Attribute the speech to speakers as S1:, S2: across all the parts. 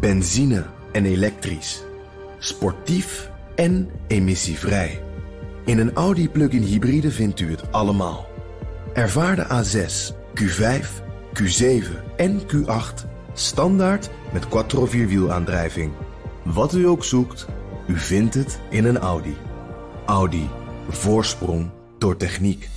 S1: Benzine en elektrisch. Sportief en emissievrij. In een Audi plug-in hybride vindt u het allemaal. Ervaar de A6, Q5, Q7 en Q8 standaard met quattro vierwielaandrijving. Wat u ook zoekt, u vindt het in een Audi. Audi. Voorsprong door techniek.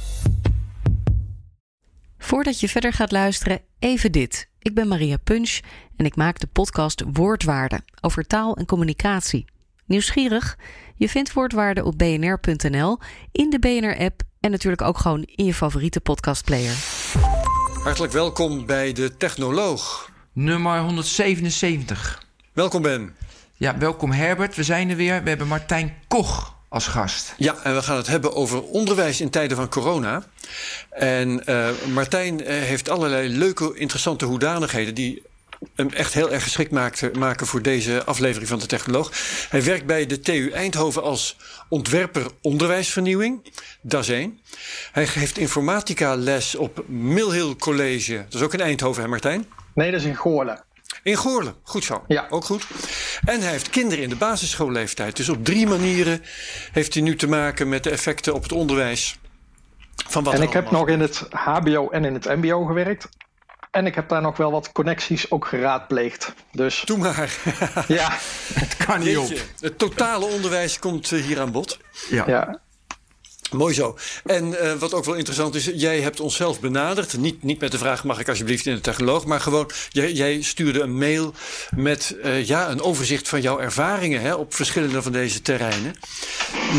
S2: Voordat je verder gaat luisteren, even dit. Ik ben Maria Punch en ik maak de podcast Woordwaarde over taal en communicatie. Nieuwsgierig? Je vindt Woordwaarde op bnr.nl, in de BNR-app en natuurlijk ook gewoon in je favoriete podcastplayer.
S3: Hartelijk welkom bij de Technoloog.
S4: Nummer 177.
S3: Welkom Ben.
S4: Ja, welkom Herbert. We zijn er weer. We hebben Martijn Koch als gast.
S3: Ja, en we gaan het hebben over onderwijs in tijden van corona. En uh, Martijn eh, heeft allerlei leuke, interessante hoedanigheden die hem echt heel erg geschikt maakte, maken voor deze aflevering van de Technoloog. Hij werkt bij de TU Eindhoven als ontwerper onderwijsvernieuwing. Dat is één. Hij geeft informatica les op Mill Hill College. Dat is ook in Eindhoven, hè Martijn?
S5: Nee, dat is in Goorlen.
S3: In Goorlen, goed zo.
S5: Ja.
S3: Ook goed. En hij heeft kinderen in de basisschoolleeftijd. Dus op drie manieren heeft hij nu te maken met de effecten op het onderwijs. Van wat
S5: en ik heb nog in het HBO en in het MBO gewerkt. En ik heb daar nog wel wat connecties ook geraadpleegd. Dus
S3: Doe maar.
S5: ja,
S4: Het kan niet op.
S3: Het totale onderwijs komt eh, hier aan bod.
S4: Ja.
S5: ja.
S3: Mooi zo. En eh, wat ook wel interessant is, jij hebt ons zelf benaderd. Niet, niet met de vraag, mag ik alsjeblieft in de technoloog? Maar gewoon, jij, jij stuurde een mail met eh, ja, een overzicht van jouw ervaringen hè, op verschillende van deze terreinen.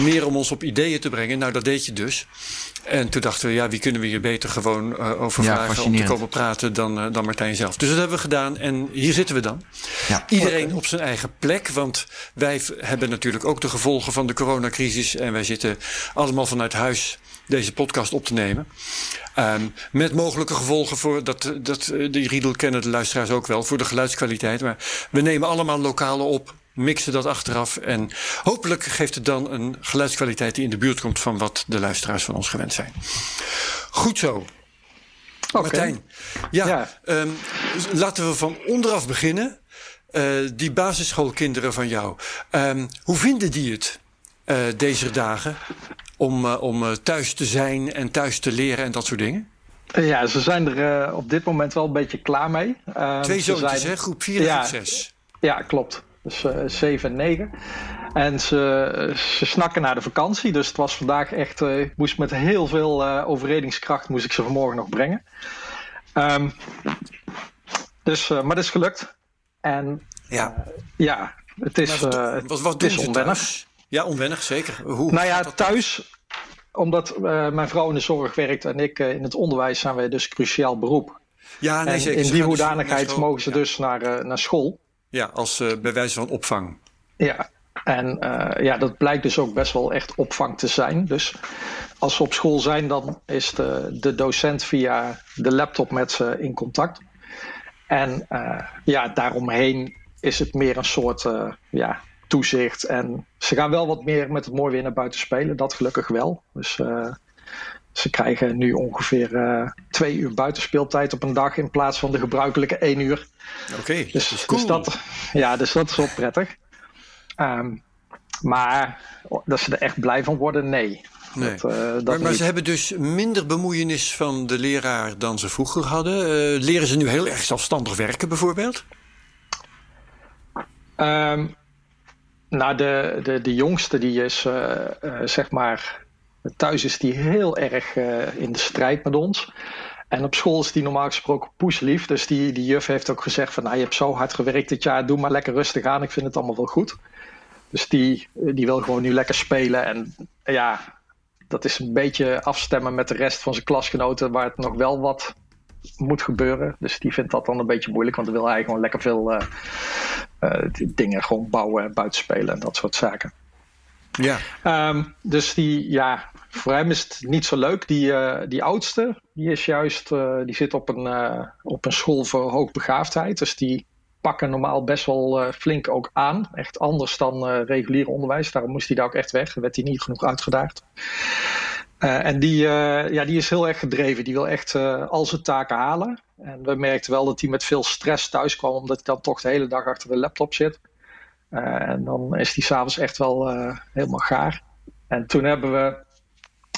S3: Meer om ons op ideeën te brengen. Nou, dat deed je dus. En toen dachten we, ja, wie kunnen we hier beter gewoon eh, over
S4: Ja,
S3: vragen om te komen praten dan, eh, dan Martijn zelf. Dus dat hebben we gedaan en hier zitten we dan.
S4: Ja.
S3: Iedereen op zijn eigen plek, want wij hebben natuurlijk ook de gevolgen van de coronacrisis. En wij zitten allemaal vanuit huis deze podcast op te nemen. Ehm, met mogelijke gevolgen voor, dat, dat, eh, die riedel kennen de luisteraars ook wel, voor de geluidskwaliteit. Maar we nemen allemaal lokale op, mixen dat achteraf. En hopelijk geeft het dan een geluidskwaliteit die in de buurt komt van wat de luisteraars van ons gewend zijn. Goed zo.
S5: Oké.
S3: Martijn, ja,
S5: Ja.
S3: ehm, laten we van onderaf beginnen. Eh, die basisschoolkinderen van jou, ehm, hoe vinden die het eh, deze dagen om, eh, om thuis te zijn en thuis te leren en dat soort dingen?
S5: Ja, ze zijn er op dit moment wel een beetje klaar mee. Ehm,
S3: Twee zoontjes,
S5: zijn-
S3: hè? groep 4 en
S5: Ja.
S3: groep 6.
S5: Ja, klopt. Dus eh 7 en 9. En ze, ze snakken naar de vakantie. Dus het was vandaag echt. eh, ik moest met heel veel eh, overredingskracht moest ik ze vanmorgen nog brengen. Ehm, dus, eh, maar dat is gelukt. En
S3: Ja.
S5: ja, het is,
S3: Maar wat,
S5: eh,
S3: wat,
S5: het
S3: doen
S5: is
S3: ze
S5: onwennig.
S3: thuis? Ja, onwennig, zeker. Hoe
S5: Nou ja,
S3: thuis?
S5: omdat eh, mijn vrouw in de zorg werkt en ik in het onderwijs, zijn wij dus cruciaal beroep.
S3: Ja, nee,
S5: en
S3: zeker.
S5: in die
S3: dus
S5: hoedanigheid mogen ze
S3: Ja.
S5: dus naar, eh, naar school.
S3: Ja, als bij wijze van opvang.
S5: Ja, en eh, ja, dat blijkt dus ook best wel echt opvang te zijn. Dus als ze op school zijn, dan is de, de docent via de laptop met ze in contact. En eh, ja, daaromheen is het meer een soort ja, toezicht. En ze gaan wel wat meer met het mooi weer naar buiten spelen, dat gelukkig wel. Dus ze krijgen nu ongeveer eh, twee uur buitenspeeltijd op een dag in plaats van de gebruikelijke één uur.
S3: Oké, dat
S5: Dus,
S3: is cool.
S5: dus dat, ja, dus dat is wel prettig. Ehm, maar dat ze er echt blij van worden, nee.
S3: Nee.
S5: Dat, eh, dat
S3: maar, maar ze hebben dus minder bemoeienis van de leraar dan ze vroeger hadden. Eh, leren ze nu heel erg zelfstandig werken, bijvoorbeeld?
S5: Ehm, nou, de, de, de jongste die is, zeg maar, thuis is die heel erg eh, in de strijd met ons. En op school is die normaal gesproken poeslief. Dus die, die juf heeft ook gezegd van, nou, je hebt zo hard gewerkt dit jaar, doe maar lekker rustig aan. Ik vind het allemaal wel goed. Dus die, die wil gewoon nu lekker spelen. En ja, dat is een beetje afstemmen met de rest van zijn klasgenoten, waar het nog wel wat moet gebeuren. Dus die vindt dat dan een beetje moeilijk, want dan wil hij gewoon lekker veel eh, eh, dingen gewoon bouwen en buitenspelen en dat soort zaken.
S3: Ja.
S5: Ehm, dus die, ja, voor hem is het niet zo leuk. Die, eh, die oudste, die is juist, eh, die zit op een, eh, op een school voor hoogbegaafdheid. Dus die pakken normaal best wel flink ook aan. Echt anders dan regulier onderwijs. Daarom moest hij daar ook echt weg. werd hij niet genoeg uitgedaagd. en die, ja, die is heel erg gedreven. Die wil echt al zijn taken halen. En we merkten wel dat hij met veel stress thuis kwam, omdat hij dan toch de hele dag achter de laptop zit. En dan is hij s'avonds echt wel helemaal gaar. En toen hebben we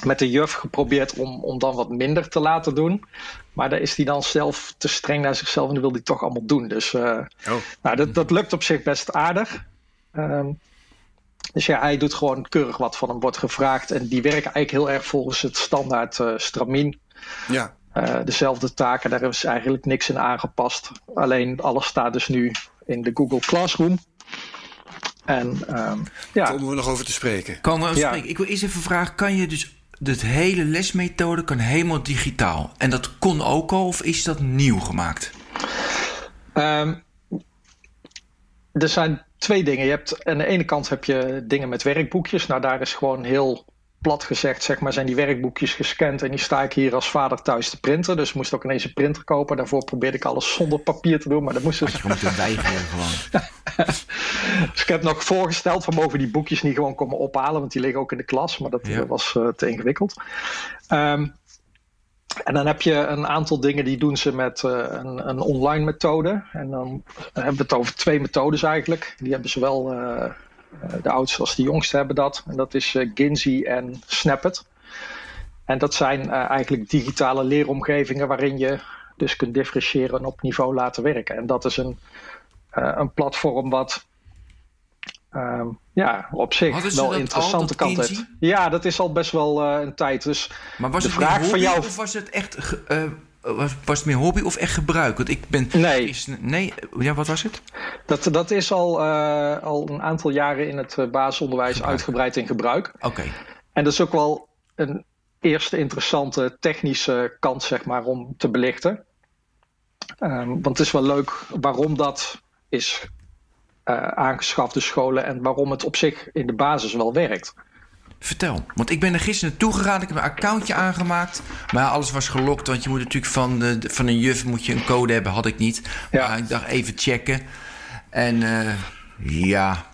S5: met de juf geprobeerd om, om dan wat minder te laten doen. Maar daar is hij dan zelf te streng naar zichzelf en dat wil hij toch allemaal doen. Dus uh, oh. nou, dat, dat lukt op zich best aardig. Um, dus ja, hij doet gewoon keurig wat van hem wordt gevraagd. En die werken eigenlijk heel erg volgens het standaard uh, stramien. Ja. Uh, dezelfde taken, daar is eigenlijk niks in aangepast. Alleen alles staat dus nu in de Google Classroom.
S3: En, um, ja. Komen we nog over te spreken?
S4: Komen we ja. spreken. Ik wil eerst even vragen, kan je dus de hele lesmethode kan helemaal digitaal. En dat kon ook al, of is dat nieuw gemaakt?
S5: Um, er zijn twee dingen. Je hebt, aan de ene kant heb je dingen met werkboekjes. Nou, daar is gewoon heel plat gezegd, zeg maar, zijn die werkboekjes gescand. En die sta ik hier als vader thuis te printen. Dus moest ook ineens een printer kopen. Daarvoor probeerde ik alles zonder papier te doen. Maar dat moest dus...
S4: je moeten weigeren gewoon.
S5: dus ik heb nog voorgesteld van mogen die boekjes niet gewoon komen ophalen. Want die liggen ook in de klas. Maar dat was uh, te ingewikkeld. Um, en dan heb je een aantal dingen die doen ze met uh, een, een, online methode. En dan hebben we het over twee methodes eigenlijk. Die hebben zowel uh, de oudste als de jongste hebben dat. En dat is uh, Ginsey en Snapit. En dat zijn eigenlijk digitale leeromgevingen waarin je dus kunt differentiëren en op niveau laten werken. En dat is een, een platform wat Ehm, ja, op zich wel interessante kant heeft. Ja, dat is al best wel uh, een tijd. Dus
S4: maar was het vraag van jou... of was het echt uh, was, was het meer hobby of echt gebruik? Want ik ben.
S5: Nee.
S4: Is, nee, ja, wat was het?
S5: Dat, dat is al, uh, al een aantal jaren in het basisonderwijs gebruik. uitgebreid in gebruik.
S4: Oké.
S5: En dat is ook wel een eerste interessante technische kant, zeg maar, om te belichten. Um, want het is wel leuk waarom dat is uh, aangeschafte scholen en waarom het op zich in de basis wel werkt.
S4: Vertel, want ik ben er gisteren naartoe gegaan, ik heb een accountje aangemaakt. Maar alles was gelokt, want je moet natuurlijk van, de, van een juf moet je een code hebben, had ik niet. Ja. Maar ik dacht even checken. En uh, ja,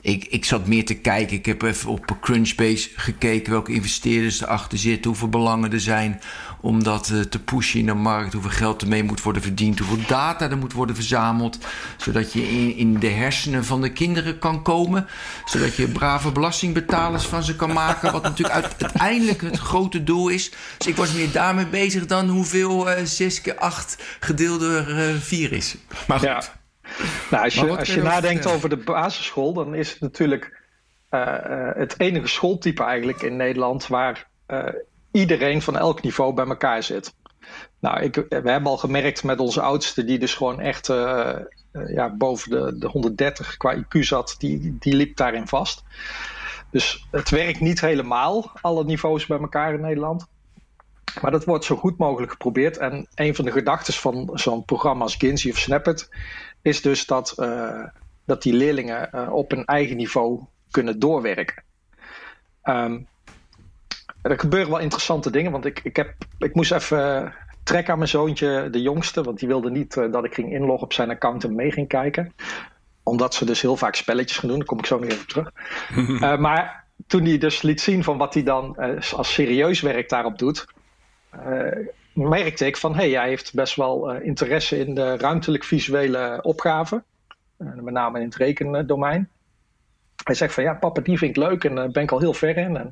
S4: ik, ik zat meer te kijken. Ik heb even op Crunchbase gekeken welke investeerders erachter zitten, hoeveel belangen er zijn om dat uh, te pushen in de markt, hoeveel geld ermee moet worden verdiend, hoeveel data er moet worden verzameld, zodat je in, in de hersenen van de kinderen kan komen, zodat je brave belastingbetalers van ze kan maken, wat natuurlijk uiteindelijk het grote doel is. Dus ik was meer daarmee bezig dan hoeveel uh, 6 keer 8 gedeeld door uh, eh, 4 is.
S5: Maar goed. Ja. Nou, als je, als je nadenkt over de basisschool, dan is het natuurlijk uh, het enige schooltype eigenlijk in Nederland waar uh, iedereen van elk niveau bij elkaar zit. Nou, ik, we hebben al gemerkt met onze oudste, die dus gewoon echt uh, ja, boven de, de 130 qua IQ zat, die, die liep daarin vast. Dus het werkt niet helemaal, alle niveaus bij elkaar in Nederland. Maar dat wordt zo goed mogelijk geprobeerd. En een van de gedachten van zo'n programma als Ginsey of Snapit is dus dat, uh, dat die leerlingen op een eigen niveau kunnen doorwerken. Um, er gebeuren wel interessante dingen, want ik, ik, heb, ik moest even trekken aan mijn zoontje, de jongste, want die wilde niet uh, dat ik ging inloggen op zijn account en mee ging kijken. Omdat ze dus heel vaak spelletjes gaan doen, daar kom ik zo nog even terug. uh, maar toen hij dus liet zien van wat hij dan uh, als serieus werk daarop doet, merkte ik van hé, hey, hij heeft best wel interesse in de ruimtelijk-visuele opgaven. met name in het rekendomein. Hij zegt van ja, papa, die vind ik leuk en daar ben ik al heel ver in. En,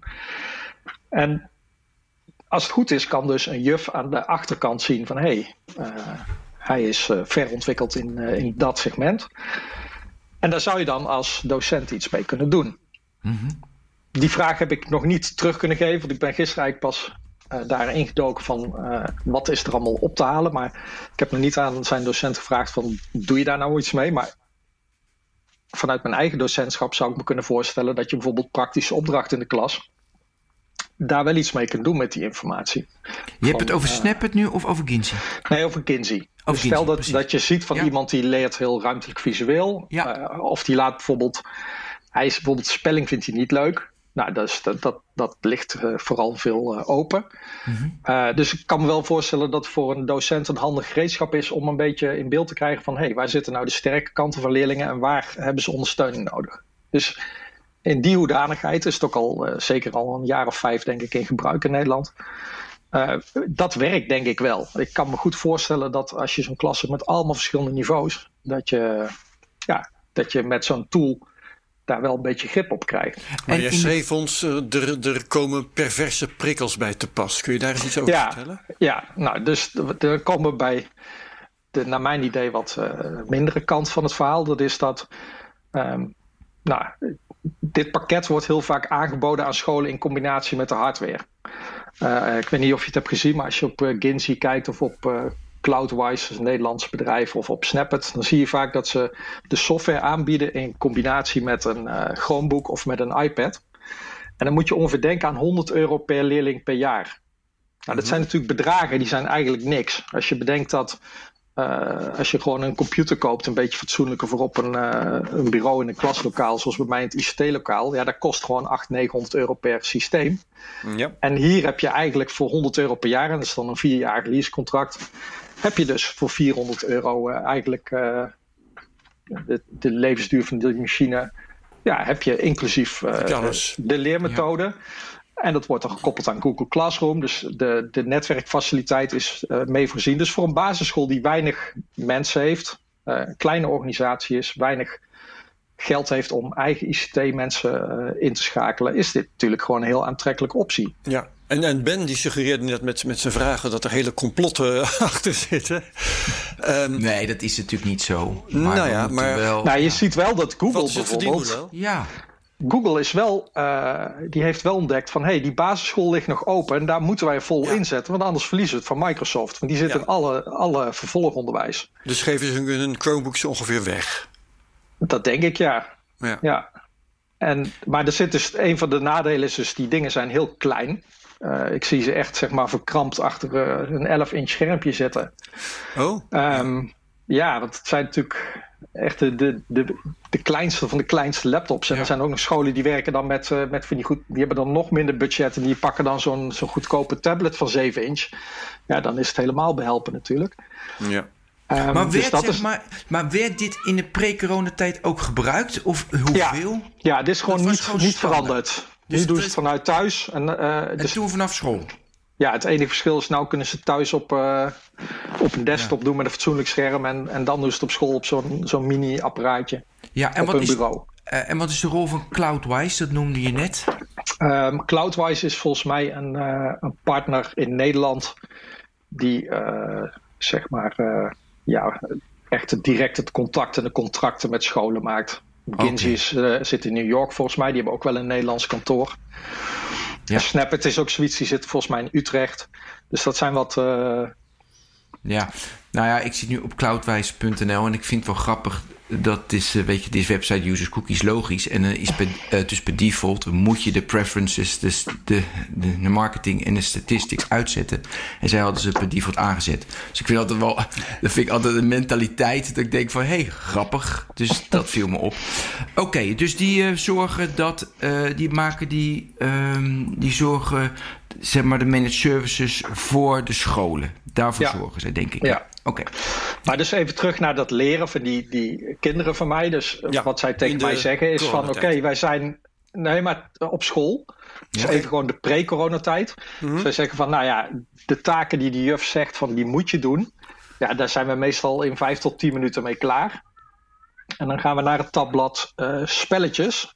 S5: en als het goed is, kan dus een juf aan de achterkant zien van hé, hey, uh, hij is uh, ver ontwikkeld in, uh, in dat segment. En daar zou je dan als docent iets mee kunnen doen. Mm -hmm. Die vraag heb ik nog niet terug kunnen geven, want ik ben gisteren eigenlijk pas daar ingedoken van wat is er allemaal op te halen. Maar ik heb nog niet aan zijn docent gevraagd van doe je daar nou iets mee? Maar vanuit mijn eigen docentschap zou ik me kunnen voorstellen dat je bijvoorbeeld praktische opdrachten in de klas daar wel iets mee kunt doen met die informatie.
S4: Je hebt het over uh, nu of over Ginsey?
S5: Nee, over Ginsey. dus stel dat, dat je ziet van iemand die leert heel ruimtelijk visueel. Ja. Uh, of die laat bijvoorbeeld... Hij is bijvoorbeeld spelling vindt hij niet leuk. Nou, dat, is, dat, dat, dat ligt vooral veel open. Mhm. dus ik kan me wel voorstellen dat voor een docent een handig gereedschap is om een beetje in beeld te krijgen van hé, hey, waar zitten nou de sterke kanten van leerlingen en waar hebben ze ondersteuning nodig? Dus in die hoedanigheid is het ook al zeker al een jaar of vijf, denk ik, in gebruik in Nederland. Uh, dat werkt denk ik wel. Ik kan me goed voorstellen dat als je zo'n klas hebt met allemaal verschillende niveaus, dat je, ja, dat je met zo'n tool daar wel een beetje grip op krijgt.
S3: Maar je schreef ons, uh, er, er komen perverse prikkels bij te pas. Kun je daar eens iets over vertellen?
S5: Ja, nou, dus er komen bij, de, naar mijn idee, wat uh, mindere kant van het verhaal. Dat is dat, um, nou, dit pakket wordt heel vaak aangeboden aan scholen in combinatie met de hardware. Uh, ik weet niet of je het hebt gezien, maar als je op uh, Ginzy kijkt of op uh, Cloudwise, een Nederlands bedrijf, of op Snapit, dan zie je vaak dat ze de software aanbieden in combinatie met een Chromebook of met een iPad. En dan moet je ongeveer denken aan 100 euro per leerling per jaar. Nou, dat mhm. zijn natuurlijk bedragen die zijn eigenlijk niks. Als je bedenkt dat uh, als je gewoon een computer koopt, een beetje fatsoenlijker voor op een, uh, een bureau in een klaslokaal, zoals bij mij in het ICT-lokaal, ja, dat kost gewoon 800, 900 euro per systeem. Ja. En hier heb je eigenlijk voor 100 euro per jaar, en dat is dan een vierjarig leasecontract, heb je dus voor 400 euro uh, eigenlijk de, de, levensduur van de machine, ja, heb je inclusief de leermethode. Ja. En dat wordt dan gekoppeld aan Google Classroom. Dus de, de netwerkfaciliteit is uh, mee voorzien. Dus voor een basisschool die weinig mensen heeft, uh, een kleine organisatie is, weinig geld heeft om eigen ICT-mensen uh, in te schakelen, is dit natuurlijk gewoon een heel aantrekkelijke optie.
S3: Ja, en, en Ben die suggereerde net met, met zijn vragen dat er hele complotten achter zitten.
S4: Um, nee, dat is natuurlijk niet zo.
S3: Maar nou ja, maar
S5: wel, nou, je ziet wel dat Google bijvoorbeeld.
S4: Ja.
S5: Google is wel, uh, die heeft wel ontdekt van hey, die basisschool ligt nog open en daar moeten wij vol ja. inzetten, want anders verliezen we het van Microsoft. Want die zit ja. in alle, alle vervolgonderwijs.
S3: Dus geven ze hun Chromebooks ongeveer weg?
S5: Dat denk ik ja. Ja. ja. En, maar er zit dus, een van de nadelen is dus, die dingen zijn heel klein. Uh, ik zie ze echt zeg maar verkrampt achter uh, een 11 inch schermpje zitten.
S3: Oh.
S5: Um, ja, want het zijn natuurlijk echt de, de, de, de, kleinste van de kleinste laptops. En er zijn ook nog scholen die werken dan met, uh, met van die goed. Die hebben dan nog minder budget. En die pakken dan zo'n zo'n goedkope tablet van 7 inch. Ja, dan is het helemaal behelpen natuurlijk.
S3: Ja.
S4: Um, maar, dus werd, maar, maar werd dit in de pre-coronatijd ook gebruikt? Of hoeveel?
S5: Ja, ja dit is gewoon niet, gewoon niet veranderd. Dus nu doen ze het vanuit thuis. En, uh,
S4: en dus, toen vanaf school?
S5: Ja, het enige verschil is nou kunnen ze thuis op, uh, op een desktop doen met een fatsoenlijk scherm. En, en dan doen ze het op school op zo'n zo'n mini-apparaatje. Ja, en op wat hun
S4: is,
S5: bureau.
S4: Uh, en wat is de rol van Cloudwise? Dat noemde je net.
S5: Um, Cloudwise is volgens mij een, uh, een partner in Nederland die zeg maar ja, echt direct het contact en de contracten met scholen maakt. Okay. zit in New York volgens mij. Die hebben ook wel een Nederlands kantoor. Ja. Snapit is ook zoiets, die zit volgens mij in Utrecht. Dus dat zijn wat. Uh...
S4: Ja, nou ja, ik zit nu op cloudwijs.nl en ik vind het wel grappig dat is, uh, weet je, dit website users cookies logisch. En uh, is per, uh, dus per default moet je de preferences, dus de, de, de, marketing en de statistics uitzetten. En zij hadden ze per default aangezet. Dus ik vind altijd wel, dat vind ik altijd een mentaliteit dat ik denk van, hé, hey, grappig. Dus dat viel me op. Oké, okay, dus die zorgen dat, die maken die, um, die zorgen, zeg maar, de managed services voor de scholen. Daarvoor ja. zorgen ze, denk ik.
S5: Ja. Oké. Maar dus even terug naar dat leren van die, die kinderen van mij. Dus ja, wat zij tegen mij zeggen is van... oké, wij zijn... Nee, maar op school. Dus even gewoon de pre-coronatijd. Mm -hmm. Zij zeggen van, nou ja, de taken die de juf zegt van die moet je doen. Ja, daar zijn we meestal in vijf tot tien minuten mee klaar. En dan gaan we naar het tabblad uh, spelletjes.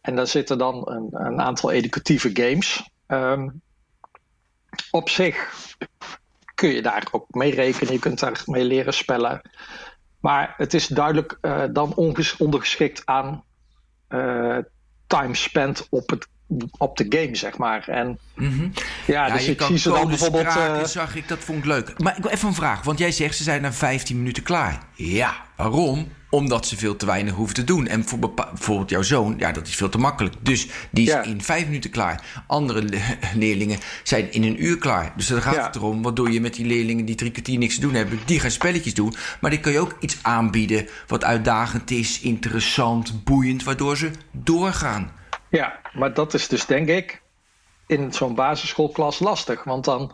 S5: En daar zitten dan een, een aantal educatieve games. Um, op zich kun je daar ook mee rekenen. Je kunt daar mee leren spellen. Maar het is duidelijk uh, dan ondergeschikt aan uh, time spent op, het, op de game, zeg maar. En
S4: mm -hmm. ja, ja, dus ik zie ze dan bijvoorbeeld... Uh, zag ik, dat vond ik leuk. Maar ik wil even een vraag, want jij zegt ze zijn na 15 minuten klaar. Ja, waarom? Omdat ze veel te weinig hoeven te doen. En voor bijvoorbeeld jouw zoon, ja, dat is veel te makkelijk. Dus die is ja. in vijf minuten klaar. Andere le leerlingen zijn in een uur klaar. Dus dan gaat ja. het erom, wat doe je met die leerlingen die drie kwartier niks te doen hebben? Die gaan spelletjes doen. Maar die kun je ook iets aanbieden wat uitdagend is, interessant, boeiend, waardoor ze doorgaan.
S5: Ja, maar dat is dus denk ik in zo'n basisschoolklas lastig. Want dan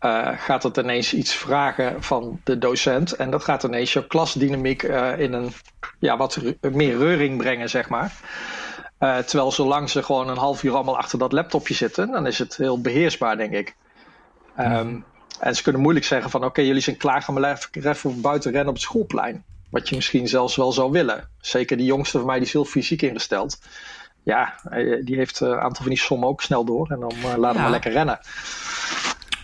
S5: uh, gaat het ineens iets vragen van de docent. En dat gaat ineens je klasdynamiek uh, in een ja, wat meer reuring brengen, zeg maar. Uh, terwijl zolang ze gewoon een half uur allemaal achter dat laptopje zitten, dan is het heel beheersbaar, denk ik. Um, en ze kunnen moeilijk zeggen van oké, jullie zijn klaar, gaan we even buiten rennen op het schoolplein. Wat je misschien zelfs wel zou willen. Zeker die jongste van mij, die is heel fysiek ingesteld. Ja, die heeft een aantal van die sommen ook snel door. En dan uh, laat hem maar lekker rennen.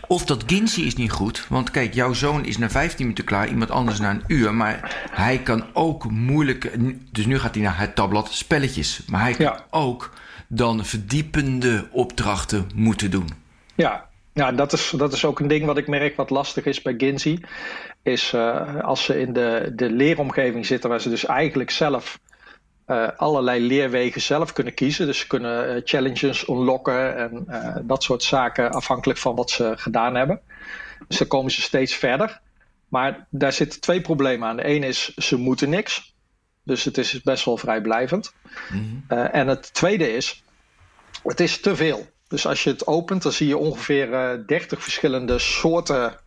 S4: Of dat Ginzi is niet goed. Want kijk, jouw zoon is na 15 minuten klaar, iemand anders na een uur. Maar hij kan ook moeilijk. Dus nu gaat hij naar het tabblad spelletjes. Maar hij kan ook dan verdiepende opdrachten moeten doen.
S5: Ja, ja, dat is, dat is ook een ding wat ik merk wat lastig is bij Ginzi. Is uh, als ze in de, de leeromgeving zitten, waar ze dus eigenlijk zelf uh, allerlei leerwegen zelf kunnen kiezen. Dus ze kunnen uh, challenges unlocken en uh, dat soort zaken afhankelijk van wat ze gedaan hebben. Dus dan komen ze steeds verder. Maar daar zitten twee problemen aan. De ene is, ze moeten niks. Dus het is best wel vrijblijvend. Mm -hmm. en het tweede is, het is te veel. Dus als je het opent, dan zie je ongeveer 30 verschillende soorten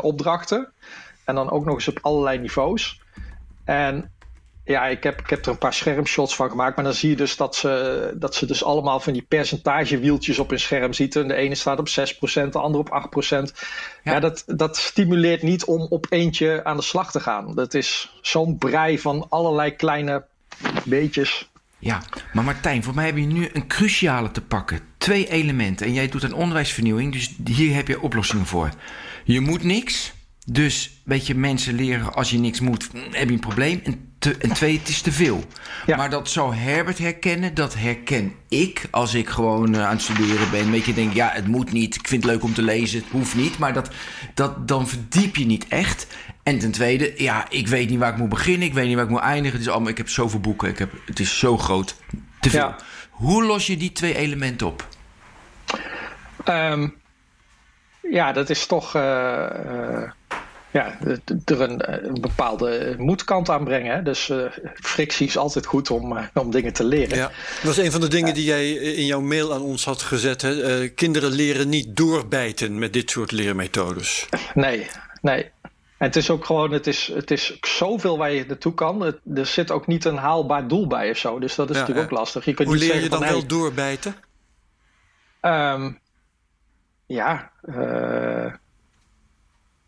S5: opdrachten. En dan ook nog eens op allerlei niveaus. En ja, ik heb, ik heb er een paar schermshots van gemaakt. Maar dan zie je dus dat ze, dat ze dus allemaal van die percentagewieltjes op hun scherm zitten. De ene staat op 6%, de andere op 8%. Ja, ja dat, dat stimuleert niet om op eentje aan de slag te gaan. Dat is zo'n brei van allerlei kleine beetjes.
S4: Ja, maar Martijn, voor mij heb je nu een cruciale te pakken. Twee elementen. En jij doet een onderwijsvernieuwing, dus hier heb je oplossingen voor. Je moet niks. Dus weet je, mensen leren als je niks moet, heb je een probleem. En, te, en twee, het is te veel. Ja. Maar dat zou Herbert herkennen, dat herken ik als ik gewoon uh, aan het studeren ben. Weet je, denk ja, het moet niet, ik vind het leuk om te lezen, het hoeft niet. Maar dat, dat, dan verdiep je niet echt. En ten tweede, ja, ik weet niet waar ik moet beginnen, ik weet niet waar ik moet eindigen. Het is allemaal, ik heb zoveel boeken, ik heb, het is zo groot, te veel. Ja. Hoe los je die twee elementen op?
S5: Um, ja, dat is toch. Uh, uh ja, er een, een, bepaalde moedkant aan brengen. Dus uh, frictie is altijd goed om, uh, om dingen te leren. Ja,
S3: dat was een van de dingen die jij in jouw mail aan ons had gezet. Hè? Uh, kinderen leren niet doorbijten met dit soort leermethodes.
S5: Nee, nee. En het is ook gewoon, het is, het is zoveel waar je naartoe kan. Het, er zit ook niet een haalbaar doel bij of zo. Dus dat is ja, natuurlijk ook lastig.
S3: Je kunt Hoe leer je dan van, wel hey, doorbijten?
S5: Um, ja,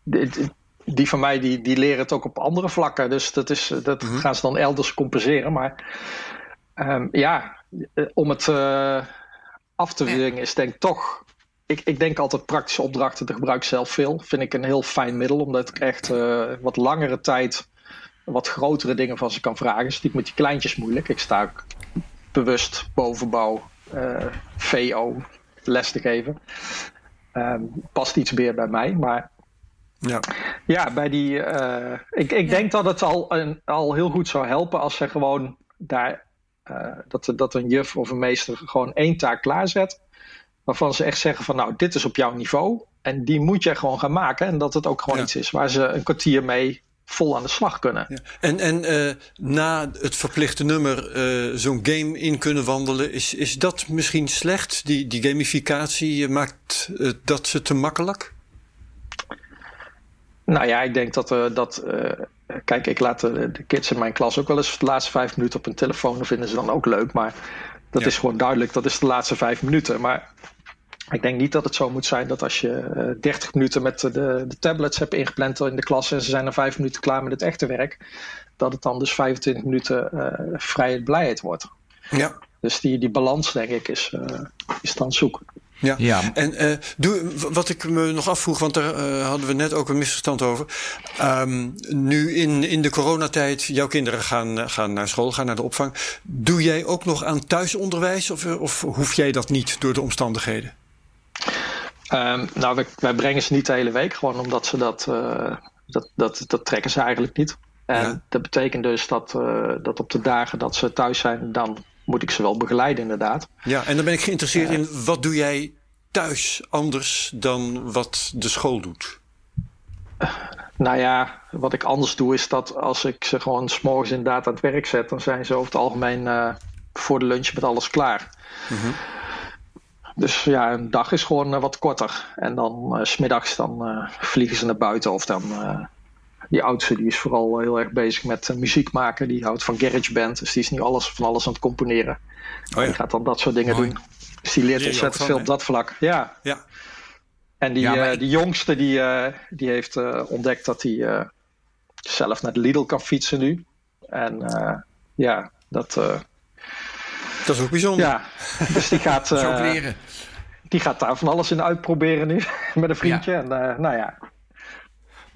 S5: dit, die van mij die, die leren het ook op andere vlakken. Dus dat, is, dat mm -hmm. gaan ze dan elders compenseren. Maar um, ja, om het uh, af te dwingen is denk ik toch... Ik, ik denk altijd praktische opdrachten, daar gebruik ik zelf veel. Vind ik een heel fijn middel, omdat ik echt uh, wat langere tijd... wat grotere dingen van ze kan vragen. Is natuurlijk met die kleintjes moeilijk. Ik sta ook bewust bovenbouw, uh, VO, les te geven. Um, past iets meer bij mij, maar ja, ja bij die. Uh, ik ik ja. denk dat het al, een, al heel goed zou helpen als ze gewoon daar. Uh, dat, dat een juf of een meester gewoon één taak klaarzet. Waarvan ze echt zeggen van nou, dit is op jouw niveau. En die moet je gewoon gaan maken. En dat het ook gewoon ja. iets is waar ze een kwartier mee vol aan de slag kunnen. Ja.
S3: En, en uh, na het verplichte nummer zo'n game in kunnen wandelen, is, is dat misschien slecht? Die, die gamificatie maakt dat ze te makkelijk?
S5: Nou ja, ik denk dat. Uh, dat uh, kijk, ik laat de, de, kids in mijn klas ook wel eens de laatste vijf minuten op hun telefoon. Dat vinden ze dan ook leuk. Maar dat ja. is gewoon duidelijk, dat is de laatste vijf minuten. Maar ik denk niet dat het zo moet zijn dat als je uh, 30 minuten met de, de tablets hebt ingepland in de klas en ze zijn na vijf minuten klaar met het echte werk, dat het dan dus 25 minuten vrijheid blijheid wordt. Ja. Dus die, die balans, denk ik, is, is dan zoeken.
S3: Ja. ja. En uh, doe, wat ik me nog afvroeg, want daar uh, hadden we net ook een misverstand over. Um, nu in, in de coronatijd, jouw kinderen gaan, gaan naar school, gaan naar de opvang. Doe jij ook nog aan thuisonderwijs of, of hoef jij dat niet door de omstandigheden?
S5: Um, nou, wij, wij, brengen ze niet de hele week, gewoon omdat ze dat, uh, dat, dat, dat trekken ze eigenlijk niet. En ja. dat betekent dus dat, dat op de dagen dat ze thuis zijn, dan moet ik ze wel begeleiden, inderdaad.
S3: Ja, en dan ben ik geïnteresseerd in wat doe jij thuis anders dan wat de school doet?
S5: Nou ja, wat ik anders doe is dat als ik ze gewoon s'morgens inderdaad aan het werk zet, dan zijn ze over het algemeen uh, voor de lunch met alles klaar.
S3: Mhm.
S5: Dus ja, een dag is gewoon eh, wat korter. En dan uh, smiddags dan vliegen ze naar buiten. Of dan die oudste die is vooral heel erg bezig met muziek maken. Die houdt van GarageBand. Dus die is nu alles, van alles aan het componeren. Oh ja. Die gaat dan dat soort dingen Mooi. doen. Dus die leert ontzettend veel op dat vlak. Ja.
S3: ja.
S5: En die, maar... die jongste die, die heeft ontdekt dat hij zelf naar de Lidl kan fietsen nu. En ja, dat...
S3: dat is ook bijzonder.
S5: Ja, dus die gaat...
S4: Uh, leren.
S5: Die gaat daar van alles in uitproberen nu. Met een vriendje. En uh, nou ja.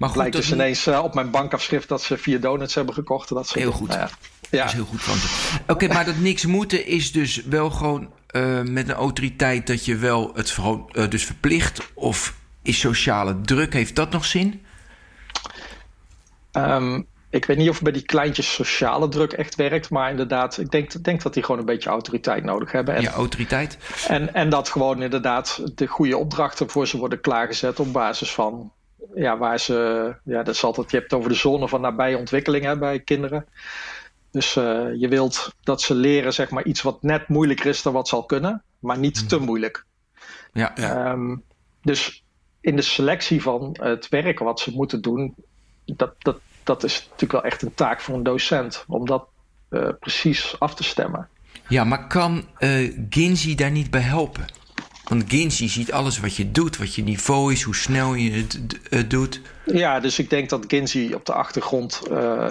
S5: Maar goed, Blijkt dus ineens uh, op mijn bankafschrift dat ze vier donuts hebben gekocht. Dat ze,
S4: heel goed. Nou ja. ja. Dat is heel goed van Oké, maar dat niks moeten is dus wel gewoon met een autoriteit dat je wel het dus verplicht. Of is sociale druk, heeft dat nog zin?
S5: Um, ik weet niet of bij die kleintjes sociale druk echt werkt, maar inderdaad, ik denk, denk dat die gewoon een beetje autoriteit nodig hebben.
S4: En, ja, autoriteit.
S5: En, en dat gewoon inderdaad de goede opdrachten voor ze worden klaargezet op basis van ja, waar ze, ja, dat is altijd, je hebt het over de zone van nabije ontwikkeling hè, bij kinderen. Dus uh, je wilt dat ze leren, zeg maar, iets wat net moeilijker is dan wat ze al kunnen, maar niet hmm. te moeilijk.
S4: Ja, ja.
S5: Um, dus in de selectie van het werk wat ze moeten doen, dat, dat, dat is natuurlijk wel echt een taak voor een docent om dat uh, precies af te stemmen.
S4: Ja, maar kan uh, Ginzi daar niet bij helpen? Want Ginzi ziet alles wat je doet, wat je niveau is, hoe snel je het uh, doet.
S5: Ja, dus ik denk dat Ginzi op de achtergrond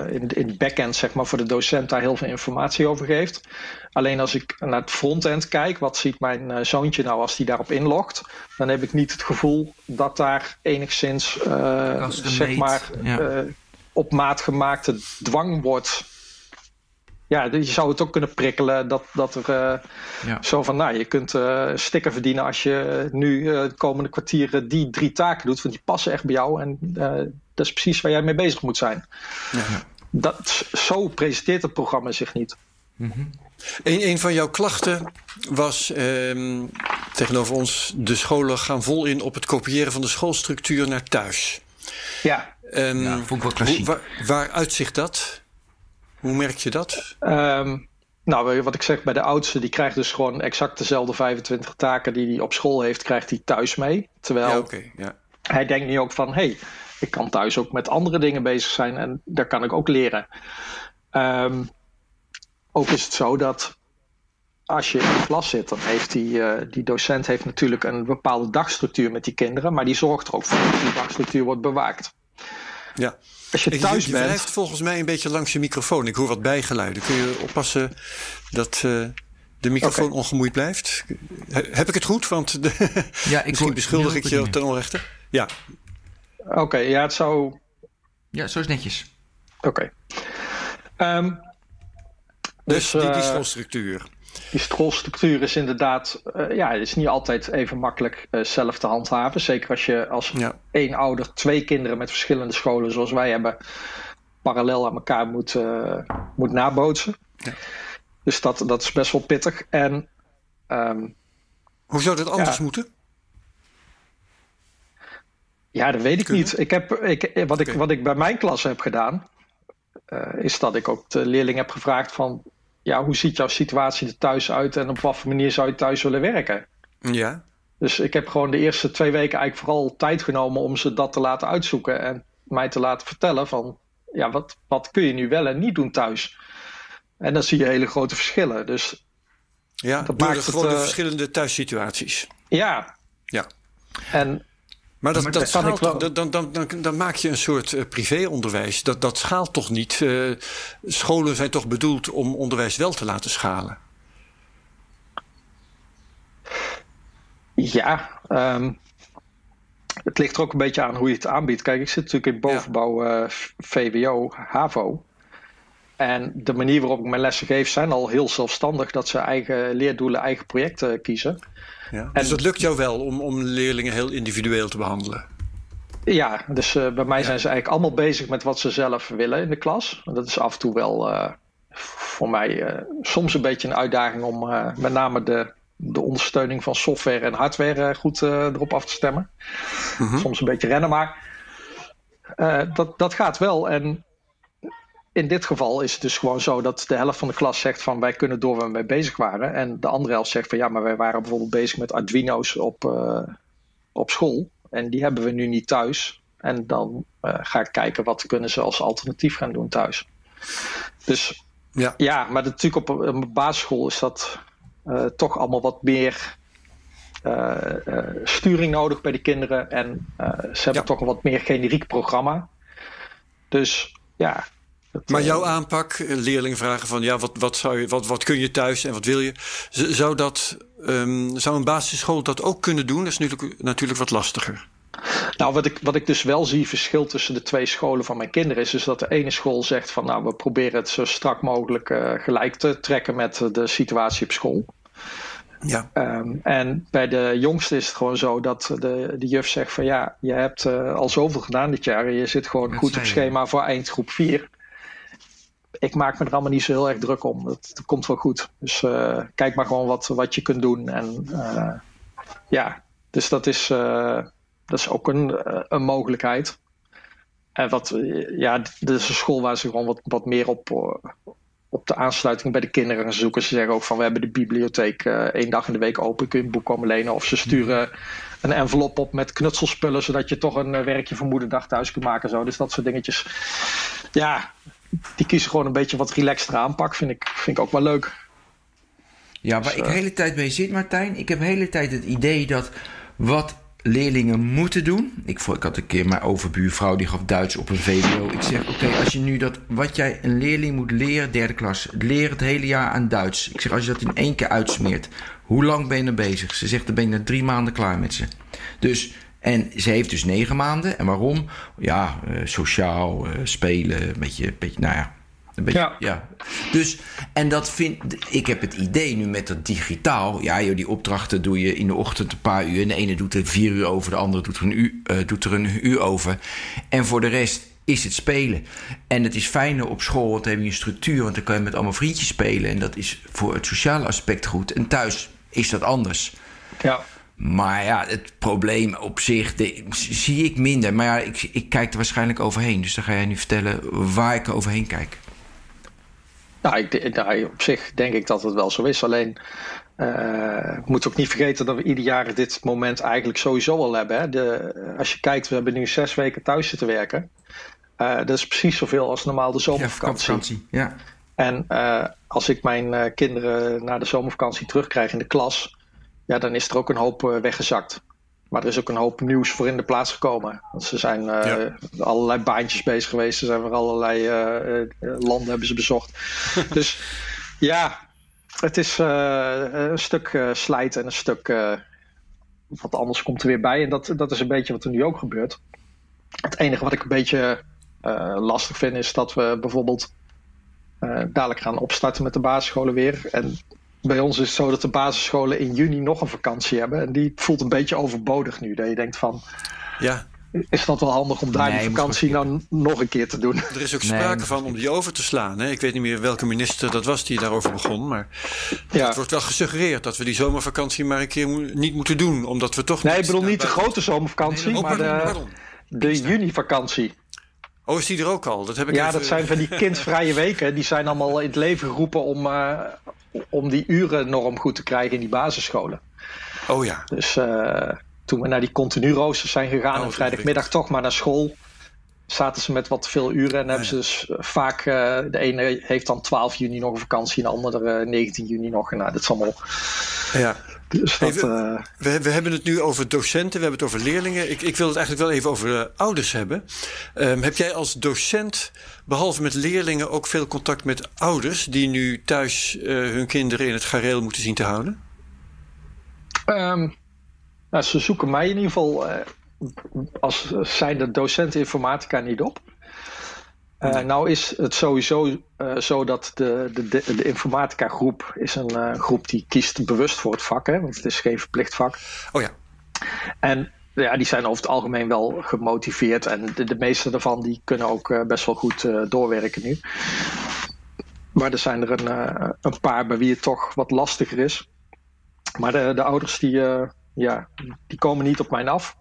S5: in, in het backend, zeg maar, voor de docent daar heel veel informatie over geeft. Alleen als ik naar het frontend kijk, wat ziet mijn zoontje nou als hij daarop inlogt, dan heb ik niet het gevoel dat daar enigszins, zeg maar, ja op maat gemaakte dwang wordt. Ja, je zou het ook kunnen prikkelen dat, dat er uh, ja. zo van, nou, je kunt uh, sticker verdienen als je nu uh, de komende kwartieren die drie taken doet, want die passen echt bij jou en dat is precies waar jij mee bezig moet zijn. Ja. Dat, zo presenteert het programma zich niet.
S3: Mm -hmm. een, een, van jouw klachten was ehm, tegenover ons: de scholen gaan vol in op het kopiëren van de schoolstructuur naar thuis.
S5: Ja.
S3: Um, ja, vond ik wel klassiek. Hoe, waar, waar uitzicht dat? Hoe merk je dat?
S5: Um, nou, wat ik zeg, bij de oudste, die krijgt dus gewoon exact dezelfde 25 taken die hij op school heeft, krijgt hij thuis mee. Terwijl
S3: ja, okay, ja.
S5: hij denkt nu ook van, hé, hey, ik kan thuis ook met andere dingen bezig zijn en daar kan ik ook leren. Um, ook is het zo dat als je in de klas zit, dan heeft die, uh, die docent heeft natuurlijk een bepaalde dagstructuur met die kinderen, maar die zorgt er ook voor dat die dagstructuur wordt bewaakt.
S3: Ja.
S5: Als je thuis
S3: je,
S5: bent.
S3: blijft volgens mij een beetje langs je microfoon. Ik hoor wat bijgeluiden. Kun je oppassen dat uh, de microfoon okay. ongemoeid blijft? Heb ik het goed? Want de, ja, ik misschien beschuldig ik je ten onrechte. Ja.
S5: Oké, okay, ja, het zou.
S4: Ja, zo is netjes.
S5: Oké. Okay. Um,
S3: dus, dus die, die schoolstructuur
S5: die schoolstructuur is inderdaad, uh, ja, is niet altijd even makkelijk uh, zelf te handhaven. Zeker als je als ja. één ouder twee kinderen met verschillende scholen, zoals wij hebben, parallel aan elkaar moet, uh, moet nabootsen. Ja. Dus dat, dat is best wel pittig. En, um,
S3: Hoe zou dat anders ja, moeten?
S5: Ja, dat weet ik Kunnen? niet. Ik heb, ik, wat, okay. ik, wat ik bij mijn klas heb gedaan, is dat ik ook de leerling heb gevraagd van ja, hoe ziet jouw situatie er thuis uit en op wat voor manier zou je thuis willen werken?
S3: Ja.
S5: Dus ik heb gewoon de eerste twee weken eigenlijk vooral tijd genomen om ze dat te laten uitzoeken en mij te laten vertellen van, ja, wat, wat kun je nu wel en niet doen thuis? En dan zie je hele grote verschillen. Dus
S3: ja, dat maakt gewoon het, uh, verschillende thuissituaties.
S5: Ja.
S3: Ja.
S5: En
S3: maar dat, dat, schaalt, wel... dan, dan, dan, dan, maak je een soort uh, privéonderwijs. Dat, dat schaalt toch niet? Uh, scholen zijn toch bedoeld om onderwijs wel te laten schalen?
S5: Ja, um, het ligt er ook een beetje aan hoe je het aanbiedt. Kijk, ik zit natuurlijk in bovenbouw uh, VWO, HAVO. En de manier waarop ik mijn lessen geef zijn al heel zelfstandig dat ze eigen leerdoelen, eigen projecten kiezen.
S3: Ja. Dus dat lukt jou wel om, om leerlingen heel individueel te behandelen?
S5: Ja, dus uh, bij mij ja. zijn ze eigenlijk allemaal bezig met wat ze zelf willen in de klas. Dat is af en toe wel uh, voor mij uh, soms een beetje een uitdaging om met name de, de ondersteuning van software en hardware goed erop af te stemmen. Mm -hmm. Soms een beetje rennen, maar dat, dat gaat wel. En in dit geval is het dus gewoon zo dat de helft van de klas zegt van wij kunnen door waar we mee bezig waren. En de andere helft zegt van ja, maar wij waren bijvoorbeeld bezig met Arduino's op, uh, op school. En die hebben we nu niet thuis. En dan uh, ga ik kijken wat kunnen ze als alternatief gaan doen thuis. Dus ja, ja maar natuurlijk op een basisschool is dat uh, toch allemaal wat meer sturing nodig bij de kinderen. En ze hebben toch een wat meer generiek programma. Dus ja,
S3: maar eh, jouw aanpak, eh, leerlingen vragen van ja, wat, wat, zou je, wat, wat kun je thuis en wat wil je? Zou, dat, um, zou een basisschool dat ook kunnen doen? Dat is natuurlijk, natuurlijk wat lastiger.
S5: Nou, wat ik, wat ik dus wel zie verschil tussen de twee scholen van mijn kinderen is dus dat de ene school zegt van nou, we proberen het zo strak mogelijk uh, gelijk te trekken met de situatie op school. Ja. Um, en bij de jongste is het gewoon zo dat de, de juf zegt van ja, je hebt uh, al zoveel gedaan dit jaar en je zit gewoon goed op schema voor eindgroep 4 ik maak me er allemaal niet zo heel erg druk om. Het, komt wel goed. Dus uh, kijk maar gewoon wat, wat je kunt doen. En uh, ja, dus dat is, uh, dat is ook een, een mogelijkheid. En wat, ja, dit is een school waar ze gewoon wat, wat meer op, op de aansluiting bij de kinderen zoeken. Ze zeggen ook van we hebben de bibliotheek één dag in de week open. Kun je een boek komen lenen. Of ze sturen een envelop op met knutselspullen. Zodat je toch een werkje voor moederdag thuis kunt maken. Zo. Dus dat soort dingetjes. Ja, die kiezen gewoon een beetje wat relaxter aanpak. Vind ik, vind ik ook wel leuk.
S4: Ja, waar dus, ik de eh, hele tijd mee zit, Martijn. Ik heb de hele tijd het idee dat wat leerlingen moeten doen. Ik, ik had een keer mijn overbuurvrouw die gaf Duits op een VWO. Ik zeg: Oké, als je nu dat. Wat jij een leerling moet leren, derde klas. Leer het hele jaar aan Duits. Ik zeg: Als je dat in één keer uitsmeert. Hoe lang ben je er bezig? Ze zegt: Dan ben je na drie maanden klaar met ze. Dus en ze heeft dus negen maanden. En waarom? Ja, uh, sociaal, uh, spelen, een beetje, beetje, nou ja. Een beetje, ja. ja. Dus, en dat vind ik, heb het idee nu met dat digitaal. Ja, joh, die opdrachten doe je in de ochtend een paar uur. En de ene doet er vier uur over, de andere doet er een uur, uh, doet er een uur over. En voor de rest is het spelen. En het is fijner op school, want dan heb je een structuur. Want dan kan je met allemaal vriendjes spelen. En dat is voor het sociale aspect goed. En thuis is dat anders. Ja. Maar ja, het probleem op zich zie ik minder. Maar ja, ik, ik kijk er waarschijnlijk overheen. Dus dan ga jij nu vertellen waar ik overheen kijk.
S5: Nou, ik, nou, op zich denk ik dat het wel zo is. Alleen, uh, moet ook niet vergeten dat we ieder jaar dit moment eigenlijk sowieso al hebben. Hè? De, als je kijkt, we hebben nu zes weken thuis zitten werken. Uh, dat is precies zoveel als normaal de zomervakantie. Ja, ja. En uh, als ik mijn kinderen na de zomervakantie terugkrijg in de klas ja, dan is er ook een hoop uh, weggezakt. Maar er is ook een hoop nieuws voor in de plaats gekomen. Want ze zijn uh, allerlei baantjes bezig geweest. Ze zijn weer allerlei uh, landen hebben ze bezocht. dus ja, het is een stuk slijt en een stuk wat anders komt er weer bij. En dat, dat is een beetje wat er nu ook gebeurt. Het enige wat ik een beetje lastig vind is dat we bijvoorbeeld dadelijk gaan opstarten met de basisscholen weer. En bij ons is het zo dat de basisscholen in juni nog een vakantie hebben. En die voelt een beetje overbodig nu. Dat je denkt van. Ja. Is dat wel handig om daar die vakantie dan nog een keer te doen?
S3: Er is ook sprake van om die over te slaan. Hè? Ik weet niet meer welke minister dat was die daarover begon. Maar ja. het wordt wel gesuggereerd dat we die zomervakantie maar een keer niet moeten doen. Omdat we toch.
S5: Nee, ik bedoel niet de grote zomervakantie, nee, maar de, de junivakantie.
S3: Oh, is die er ook al?
S5: Dat heb ik ja, dat zijn van die kindvrije weken. Die zijn allemaal in het leven geroepen om, uh, om die urennorm goed te krijgen in die basisscholen.
S3: Oh ja.
S5: Dus uh, toen we naar die continu roosters zijn gegaan oh, en vrijdagmiddag toch maar naar school, zaten ze met wat veel uren en hebben ze dus eh, vaak, uh, de ene heeft dan 12 juni nog een vakantie en de andere 19 juni nog. Nou, dat is allemaal.
S3: Ja. Dus dat, we, we, hebben het nu over docenten, we hebben het over leerlingen. Ik, ik wil het eigenlijk wel even over ouders hebben. Um, heb jij als docent behalve met leerlingen ook veel contact met ouders die nu thuis uh, hun kinderen in het gareel moeten zien te houden?
S5: Um, nou, ze zoeken mij in ieder geval uh, als zijnde docent informatica niet op. Uh, Nou is het sowieso zo dat de, de, de, de informatica groep is een groep die kiest bewust voor het vak, hè, want het is geen verplicht vak.
S3: Oh ja.
S5: En ja, die zijn over het algemeen wel gemotiveerd. En de, de meeste daarvan die kunnen ook best wel goed doorwerken nu. Maar er zijn er een, een, paar bij wie het toch wat lastiger is. Maar de, de ouders die, ja, die komen niet op mij af.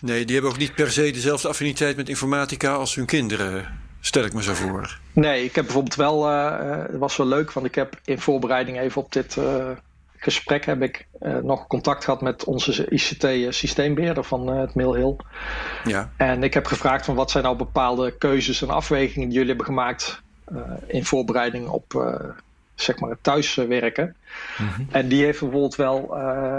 S3: Nee, die hebben ook niet per se dezelfde affiniteit met informatica als hun kinderen. Stel ik me zo voor.
S5: Nee, ik heb bijvoorbeeld wel, uh, het was wel leuk, want ik heb in voorbereiding even op dit uh, gesprek heb ik uh, nog contact gehad met onze ICT-systeembeheerder van het Mill Hill. Ja. En ik heb gevraagd van wat zijn nou bepaalde keuzes en afwegingen die jullie hebben gemaakt in voorbereiding op zeg maar het thuiswerken. Mm -hmm. En die heeft bijvoorbeeld wel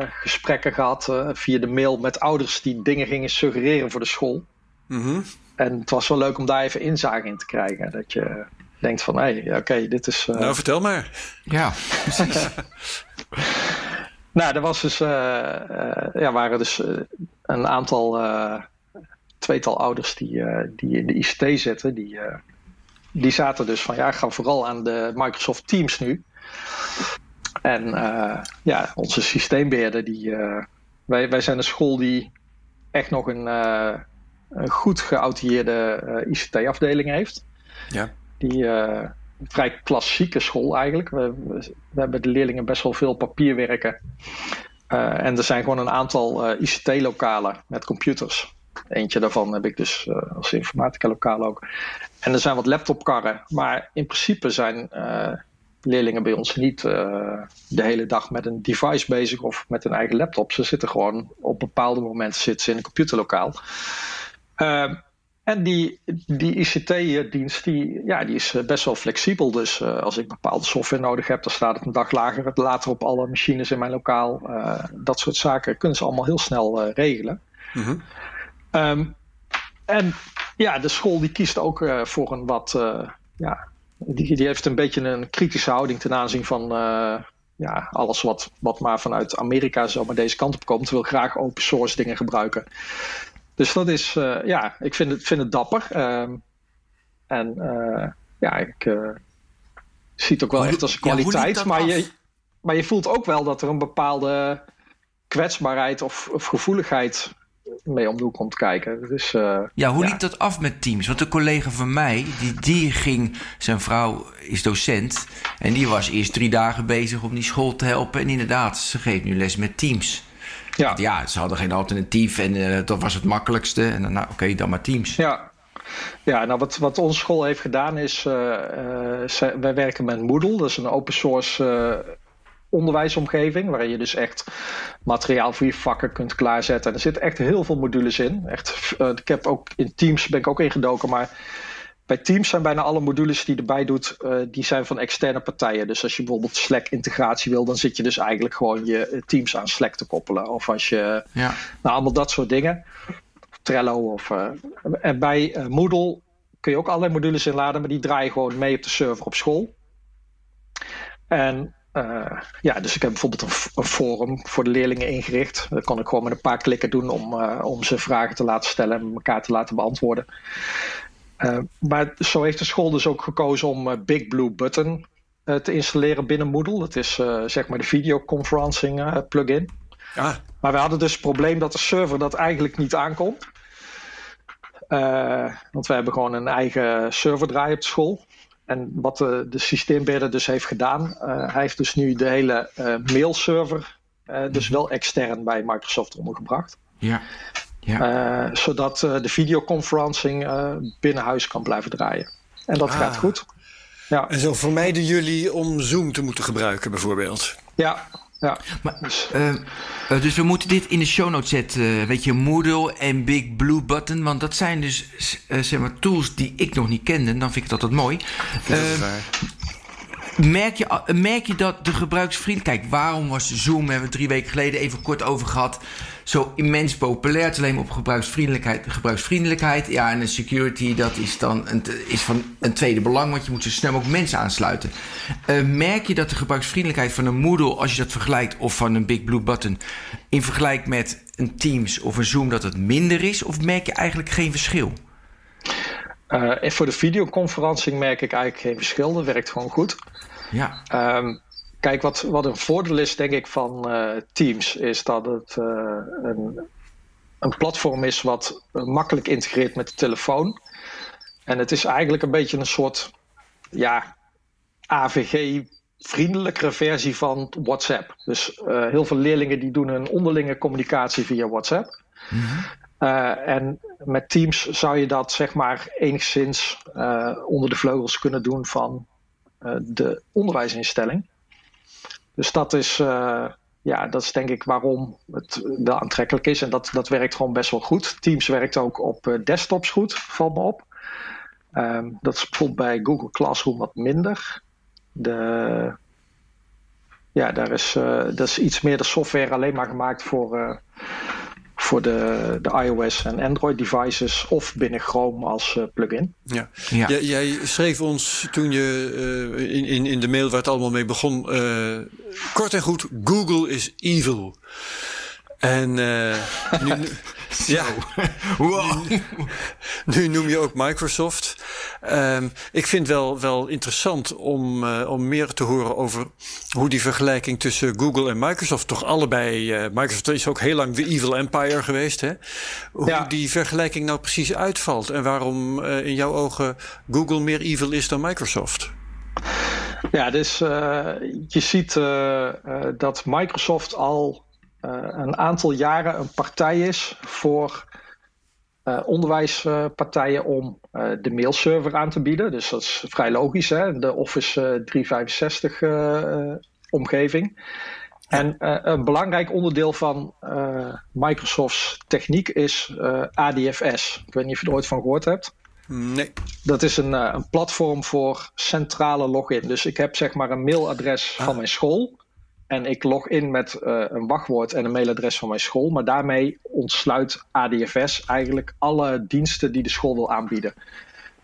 S5: gesprekken gehad via de mail met ouders die dingen gingen suggereren voor de school. Mm -hmm. En het was wel leuk om daar even inzage in te krijgen. Dat je denkt van, hé, hey, oké, dit is...
S3: Uh... Nou, vertel maar.
S4: Ja, precies.
S5: nou, er was dus, uh, uh, ja, waren dus een aantal, tweetal ouders die, die in de ICT zitten. Die, die zaten dus van, ja, gaan vooral aan de Microsoft Teams nu. En ja, onze systeembeheerder, die, wij, wij zijn een school die echt nog een een goed geoutilleerde uh, ICT-afdeling heeft. Ja. Die uh, vrij klassieke school eigenlijk. We, we, hebben de leerlingen best wel veel papierwerken. Uh, en er zijn gewoon een aantal ICT-lokalen met computers. Eentje daarvan heb ik dus als informatica-lokaal ook. En er zijn wat laptopkarren. Maar in principe zijn leerlingen bij ons niet de hele dag met een device bezig of met een eigen laptop. Ze zitten gewoon op bepaalde momenten zitten ze in een computerlokaal. Uh, en die, die ICT-dienst die, ja, die is eh, best wel flexibel. Dus uh, als ik bepaalde software nodig heb, dan staat het een dag lager, later op alle machines in mijn lokaal. Uh, dat soort zaken kunnen ze allemaal heel snel regelen. Mm -hmm. um, en ja, de school die kiest ook voor een wat. ja, die, die heeft een beetje een kritische houding ten aanzien van ja, alles wat, wat maar vanuit Amerika zo maar deze kant op komt, wil graag open source dingen gebruiken. Dus dat is, uh, ja, ik vind het, vind het dapper. Uh, en uh, ja, ik uh, zie het ook wel hoe, echt als een kwaliteit. Ja, maar, je, maar je voelt ook wel dat er een bepaalde kwetsbaarheid of, of gevoeligheid mee om de hoek komt kijken. Dus,
S4: ja, hoe ja. liep dat af met Teams? Want een collega van mij, die, die ging, zijn vrouw is docent... en die was eerst drie dagen bezig om die school te helpen. En inderdaad, ze geeft nu les met Teams. Ja. ja, ze hadden geen alternatief en uh, dat was het makkelijkste. En nou, oké, okay, dan maar Teams.
S5: Ja, ja, nou wat, wat onze school heeft gedaan is, uh, uh, wij werken met Moodle, dat is een open source onderwijsomgeving, waarin je dus echt materiaal voor je vakken kunt klaarzetten. En er zitten echt heel veel modules in. Echt, ik heb ook in Teams ben ik ook ingedoken, maar bij Teams zijn bijna alle modules die erbij doet, uh, die zijn van externe partijen. Dus als je bijvoorbeeld Slack-integratie wil, dan zit je dus eigenlijk gewoon je eh, Teams aan Slack te koppelen. Of als je, ja. nou allemaal dat soort dingen. Trello of... Uh, en bij uh, Moodle kun je ook allerlei modules inladen, maar die draaien gewoon mee op de server op school. En uh, ja, dus ik heb bijvoorbeeld een, een, forum voor de leerlingen ingericht. Dat kon ik gewoon met een paar klikken doen om, uh, om ze vragen te laten stellen en elkaar te laten beantwoorden. Uh, maar zo heeft de school dus ook gekozen om uh, Big Blue Button uh, te installeren binnen Moodle. Dat is zeg maar de videoconferencing plugin. Ja. Maar we hadden dus het probleem dat de server dat eigenlijk niet aankon. want we hebben gewoon een eigen server draaien op school. En wat de, de systeembeheerder dus heeft gedaan, hij heeft dus nu de hele mailserver dus wel extern bij Microsoft ondergebracht.
S4: Ja.
S5: Ja. Uh, zodat uh, de videoconferencing uh, binnen huis kan blijven draaien. En dat ah. gaat goed.
S3: Ja. En zo vermijden jullie om Zoom te moeten gebruiken, bijvoorbeeld?
S5: Ja. Ja.
S4: Maar, dus, dus we moeten dit in de show notes zetten. weet je, Moodle en Big Blue Button. Want dat zijn dus zeg maar, tools die ik nog niet kende. Dan vind ik dat altijd mooi. Dat is waar. Merk je, merk je dat de gebruiksvriend... Kijk, waarom was Zoom, hebben we drie weken geleden even kort over gehad... zo immens populair? Het is alleen op gebruiksvriendelijkheid. Gebruiksvriendelijkheid, ja, en de security... dat is dan een, is van een tweede belang... want je moet zo snel mogelijk mensen aansluiten. Uh, merk je dat de gebruiksvriendelijkheid van een Moodle... als je dat vergelijkt, of van een Big Blue Button... in vergelijk met een Teams of een Zoom... dat het minder is? Of merk je eigenlijk geen verschil?
S5: Uh, en voor de videoconferentie merk ik eigenlijk geen verschil. Dat werkt gewoon goed.
S4: Ja.
S5: Um, kijk, wat, wat een voordeel is, denk ik, van uh, Teams, is dat het uh, een, een platform is wat makkelijk integreert met de telefoon. En het is eigenlijk een beetje een soort ja, AVG-vriendelijkere versie van WhatsApp. Dus heel veel leerlingen die doen hun onderlinge communicatie via WhatsApp. Mm -hmm. en met Teams zou je dat zeg maar enigszins onder de vleugels kunnen doen van de onderwijsinstelling. Dus dat is, ja, dat is denk ik waarom het wel aantrekkelijk is. En dat, dat werkt gewoon best wel goed. Teams werkt ook op desktops goed, valt me op. Ehm, dat is bijvoorbeeld bij Google Classroom wat minder. De, ja, daar is, uh, dat is iets meer de software alleen maar gemaakt voor, voor de, de iOS en Android devices of binnen Chrome als uh, plugin.
S3: Ja. ja. Jij, schreef ons toen je in, in, in de mail waar het allemaal mee begon, kort en goed, Google is evil. En nu, ja. wow. Nu, noem je ook Microsoft. Um, ik vind wel, wel interessant om, uh, om meer te horen over hoe die vergelijking tussen Google en Microsoft, toch allebei, uh, Microsoft is ook heel lang de evil empire geweest, hè? Hoe ja. die vergelijking nou precies uitvalt en waarom uh, in jouw ogen Google meer evil is dan Microsoft.
S5: Ja, dus je ziet dat Microsoft al eh, een aantal jaren een partij is voor uh, onderwijspartijen om uh, de mailserver aan te bieden. Dus dat is vrij logisch, hè? de Office 365 omgeving. En een belangrijk onderdeel van Microsoft's techniek is ADFS. Ik weet niet of je er ooit van gehoord hebt.
S3: Nee.
S5: Dat is een, een platform voor centrale login. Dus ik heb zeg maar een mailadres ah. van mijn school. En ik log in met uh, een wachtwoord en een mailadres van mijn school. Maar daarmee ontsluit ADFS eigenlijk alle diensten die de school wil aanbieden.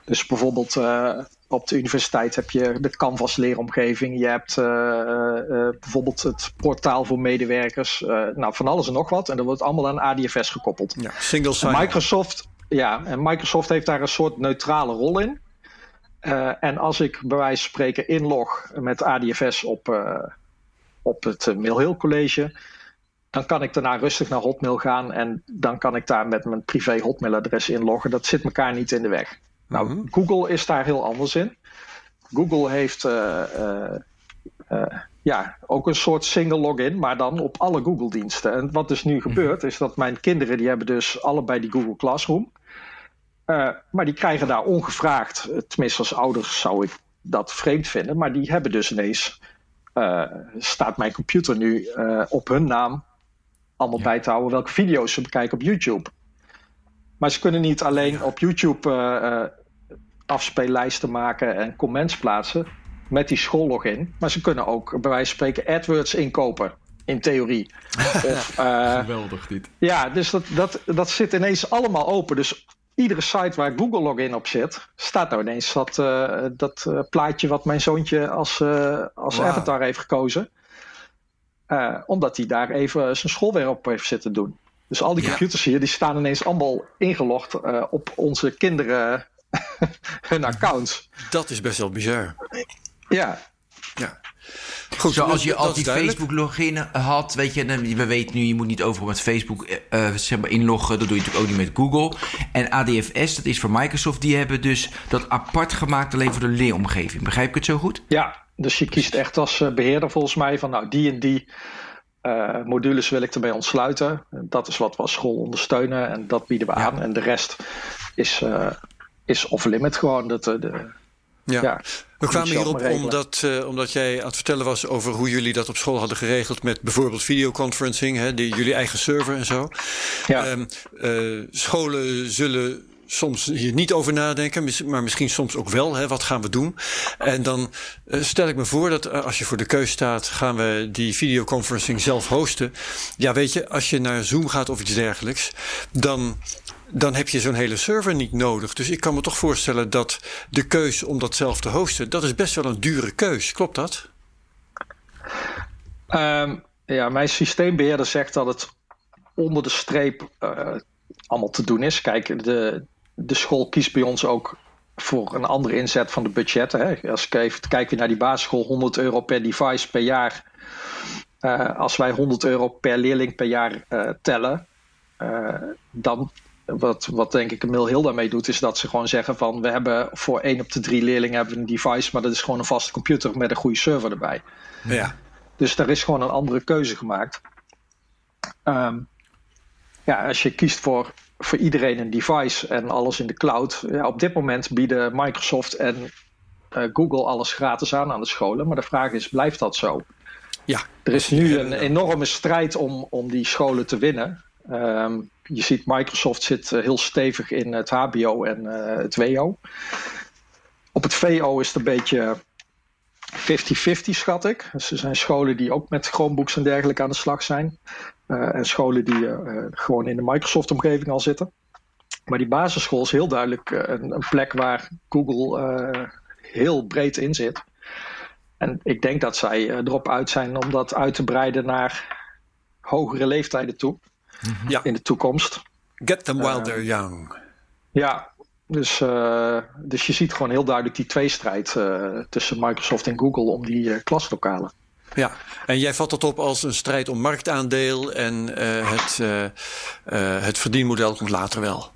S5: Dus bijvoorbeeld uh, op de universiteit heb je de Canvas leeromgeving. Je hebt uh, bijvoorbeeld het portaal voor medewerkers. nou, van alles en nog wat. En dat wordt allemaal aan ADFS gekoppeld.
S3: Ja, single sign.
S5: Microsoft, ja, en Microsoft heeft daar een soort neutrale rol in. en als ik bij wijze van spreken inlog met ADFS op op het eh, Hill College. Dan kan ik daarna rustig naar Hotmail gaan en dan kan ik daar met mijn privé Hotmail-adres inloggen. Dat zit elkaar niet in de weg. Nou, mhm. Google is daar heel anders in. Google heeft uh, uh, ja, ook een soort single login, maar dan op alle Google-diensten. En wat dus nu mhm. gebeurt, is dat mijn kinderen die hebben dus allebei die Google Classroom. maar die krijgen daar ongevraagd, tenminste als ouders zou ik dat vreemd vinden, maar die hebben dus ineens uh, staat mijn computer nu uh, op hun naam allemaal bij te houden welke video's ze bekijken op YouTube. Maar ze kunnen niet alleen op YouTube uh, afspeellijsten maken en comments plaatsen met die schoollogin, maar ze kunnen ook bij wijze van spreken AdWords inkopen. In theorie.
S4: Of, Geweldig dit.
S5: Ja, dus dat, dat, dat zit ineens allemaal open. Dus iedere site waar Google login op zit, staat nou ineens dat, uh, dat uh, plaatje wat mijn zoontje als, uh, als wow. avatar heeft gekozen. omdat hij daar even zijn schoolwerk op heeft zitten doen. Dus al die computers hier, die staan ineens allemaal ingelogd op onze kinderen hun accounts.
S3: Dat is best wel bizar.
S5: Ja.
S3: Ja.
S4: Goed, Zoals je al die Facebook-login had, weet je, we weten nu, je moet niet overal met Facebook uh, zeg maar inloggen. Dat doe je natuurlijk ook niet met Google. En ADFS, dat is voor Microsoft, die hebben dus dat apart gemaakt alleen voor de leeromgeving. Begrijp ik het zo goed?
S5: Ja, dus je kiest echt als beheerder volgens mij van nou, die en die uh, modules wil ik erbij ontsluiten. Dat is wat we als school ondersteunen en dat bieden we aan. En de rest is, uh, is off-limit gewoon. Dat, de,
S3: ja. ja. We kwamen hierop omdat, uh, omdat jij aan het vertellen was over hoe jullie dat op school hadden geregeld met bijvoorbeeld videoconferencing, hè, die, jullie eigen server en zo. Ja. Um, uh, scholen zullen soms hier niet over nadenken, maar misschien soms ook wel. Hè, wat gaan we doen? En dan uh, stel ik me voor dat als je voor de keus staat, gaan we die videoconferencing zelf hosten. Ja, weet je, als je naar Zoom gaat of iets dergelijks, dan dan heb je zo'n hele server niet nodig. Dus ik kan me toch voorstellen dat de keus om dat zelf te hosten, dat is best wel een dure keus. Klopt dat?
S5: Um, ja, mijn systeembeheerder zegt dat het onder de streep uh, allemaal te doen is. Kijk, de, de school kiest bij ons ook voor een andere inzet van de budgetten. Hè. Als ik even kijk naar die basisschool, 100 euro per device per jaar. Uh, als wij 100 euro per leerling per jaar uh, tellen, dan wat, wat denk ik Mill Hill daarmee doet, is dat ze gewoon zeggen van we hebben voor één op de drie leerlingen hebben een device, maar dat is gewoon een vaste computer met een goede server erbij.
S3: Ja.
S5: Dus daar is gewoon een andere keuze gemaakt. Um, ja, als je kiest voor voor iedereen een device en alles in de cloud. Ja, op dit moment bieden Microsoft en uh, Google alles gratis aan aan de scholen. Maar de vraag is, blijft dat zo?
S3: Ja.
S5: Er is nu een enorme strijd om, om die scholen te winnen. Um, je ziet Microsoft zit heel stevig in het HBO en uh, het WO. Op het VO is het een beetje 50-50 schat ik. Dus er zijn scholen die ook met Chromebooks en dergelijke aan de slag zijn. Uh, en scholen die gewoon in de Microsoft-omgeving al zitten. Maar die basisschool is heel duidelijk een, een, plek waar Google heel breed in zit. En ik denk dat zij erop uit zijn om dat uit te breiden naar hogere leeftijden toe. Ja. In de toekomst.
S3: Get them while they're young.
S5: Ja, dus, uh, dus je ziet gewoon heel duidelijk die tweestrijd uh, tussen Microsoft en Google om die klaslokalen.
S3: Ja, en jij vat dat op als een strijd om marktaandeel en het, het verdienmodel komt later wel.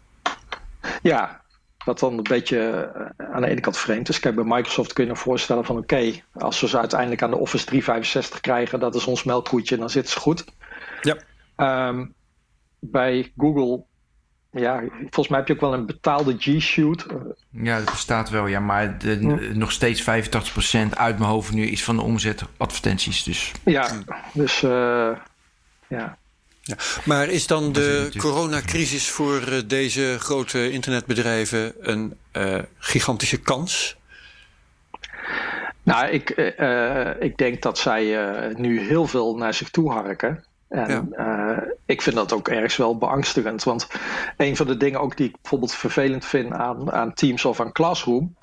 S5: Ja, wat dan een beetje aan de ene kant vreemd is. Kijk, bij Microsoft kun je je voorstellen van oké, okay, als we ze uiteindelijk aan de Office 365 krijgen, dat is ons melkkoetje, dan zit ze goed.
S3: Ja.
S5: Um, bij Google ja, volgens mij heb je ook wel een betaalde G-Shoot.
S4: Ja, dat bestaat wel, ja. Maar de, hm. nog steeds 85% uit mijn hoofd nu is van de omzet advertenties. Dus.
S5: Ja, dus uh, ja.
S3: Ja, maar is dan de coronacrisis voor uh, deze grote internetbedrijven een uh, gigantische kans?
S5: Nou, ik, ik denk dat zij nu heel veel naar zich toe harken. En ja. uh, ik vind dat ook ergens wel beangstigend. Want een van de dingen ook die ik bijvoorbeeld vervelend vind aan, aan Teams of aan Classroom.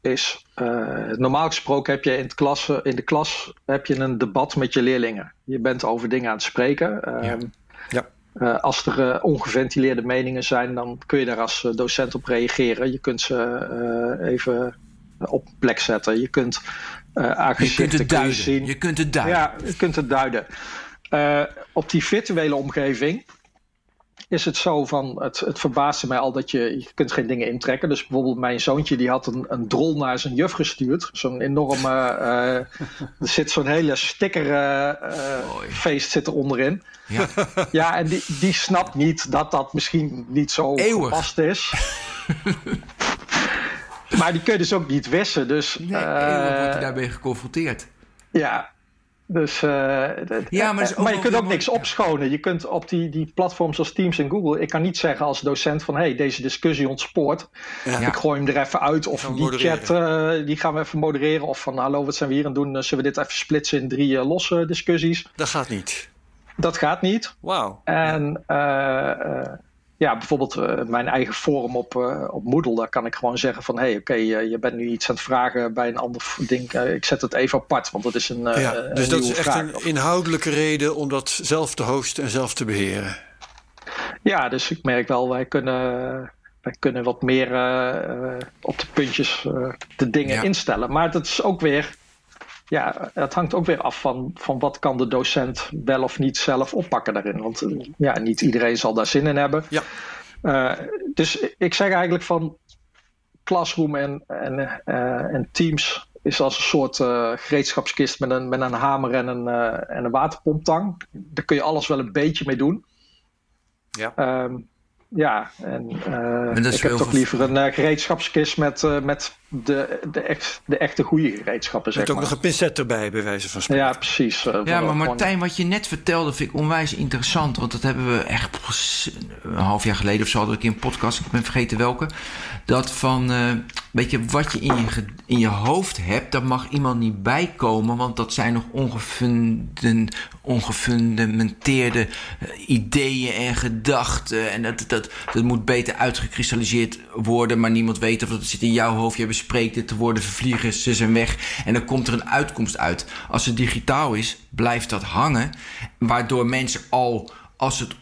S5: Is uh, normaal gesproken heb je in, het in de klas heb je een debat met je leerlingen. Je bent over dingen aan het spreken.
S3: ja. Ehm, ja.
S5: Uh, als er ongeventileerde meningen zijn, dan kun je daar als docent op reageren. Je kunt ze even op plek zetten. Je kunt uh,
S4: je kunt het duiden. Zien. Je kunt het duiden.
S5: Ja, je kunt het duiden. Uh, op die virtuele omgeving is het zo van, het, het verbaasde mij al dat je, je kunt geen dingen intrekken. Dus bijvoorbeeld mijn zoontje die had een, een drol naar zijn juf gestuurd. Zo'n enorme, uh, er zit zo'n hele sticker uh, feest zit er onderin. Ja, ja en die, die snapt niet dat dat misschien niet zo
S4: Eeuwig.
S5: gepast is. maar die kun je dus ook niet wissen. Dus,
S4: nee, eeuwig wordt je daarbij geconfronteerd.
S5: Ja, dus, uh, ja, maar, maar je kunt ook niks opschonen. Je kunt op die, die platforms als Teams en Google. Ik kan niet zeggen als docent van hey, deze discussie ontspoort. Ja. Ik gooi hem er even uit. Of die chat uh, die gaan we even modereren. Of van hallo, wat zijn we hier aan het doen? Zullen we dit even splitsen in drie uh, losse discussies?
S3: Dat gaat niet.
S5: Dat gaat niet.
S3: Wauw.
S5: En ja, bijvoorbeeld uh, mijn eigen forum op, uh, op Moodle, daar kan ik gewoon zeggen van hé, hey, oké, okay, uh, je bent nu iets aan het vragen bij een ander ding. ik zet het even apart, want dat is een.
S3: ja, dus dat is echt vraag. een inhoudelijke reden om dat zelf te hosten en zelf te beheren.
S5: Ja, dus ik merk wel, wij kunnen, wij kunnen wat meer op de puntjes de dingen ja. instellen. Maar dat is ook weer ja, het hangt ook weer af van, van wat kan de docent wel of niet zelf oppakken daarin. Want eh, ja, niet iedereen zal daar zin in hebben.
S3: Ja.
S5: Uh, dus ik zeg eigenlijk van Classroom en, en, uh, en Teams is als een soort uh, gereedschapskist met een, met een hamer en een, en een waterpomptang. Daar kun je alles wel een beetje mee doen.
S3: Ja.
S5: Um, ja, en uh, ik heb toch liever een uh, gereedschapskist met, uh, met de, de, echt, de echte goede gereedschappen. Zeg
S3: met ook
S5: maar.
S3: nog een pincet erbij, bij wijze van spreken.
S5: Ja, precies.
S4: ja, maar Martijn, wat je net vertelde vind ik onwijs interessant. Want dat hebben we echt een half jaar geleden of zo hadden we een podcast. Ik ben vergeten welke. Dat van, weet je, wat je in je, in je hoofd hebt, daar mag iemand niet bij komen. Want dat zijn nog ongefunden, ongefundamenteerde ideeën en gedachten. En dat, dat, dat moet beter uitgekristalliseerd worden, maar niemand weet of het zit in jouw hoofd. Je bespreekt het te worden, vervliegen, ze zijn weg. En dan komt er een uitkomst uit. Als het digitaal is, blijft dat hangen. Waardoor mensen al, als het,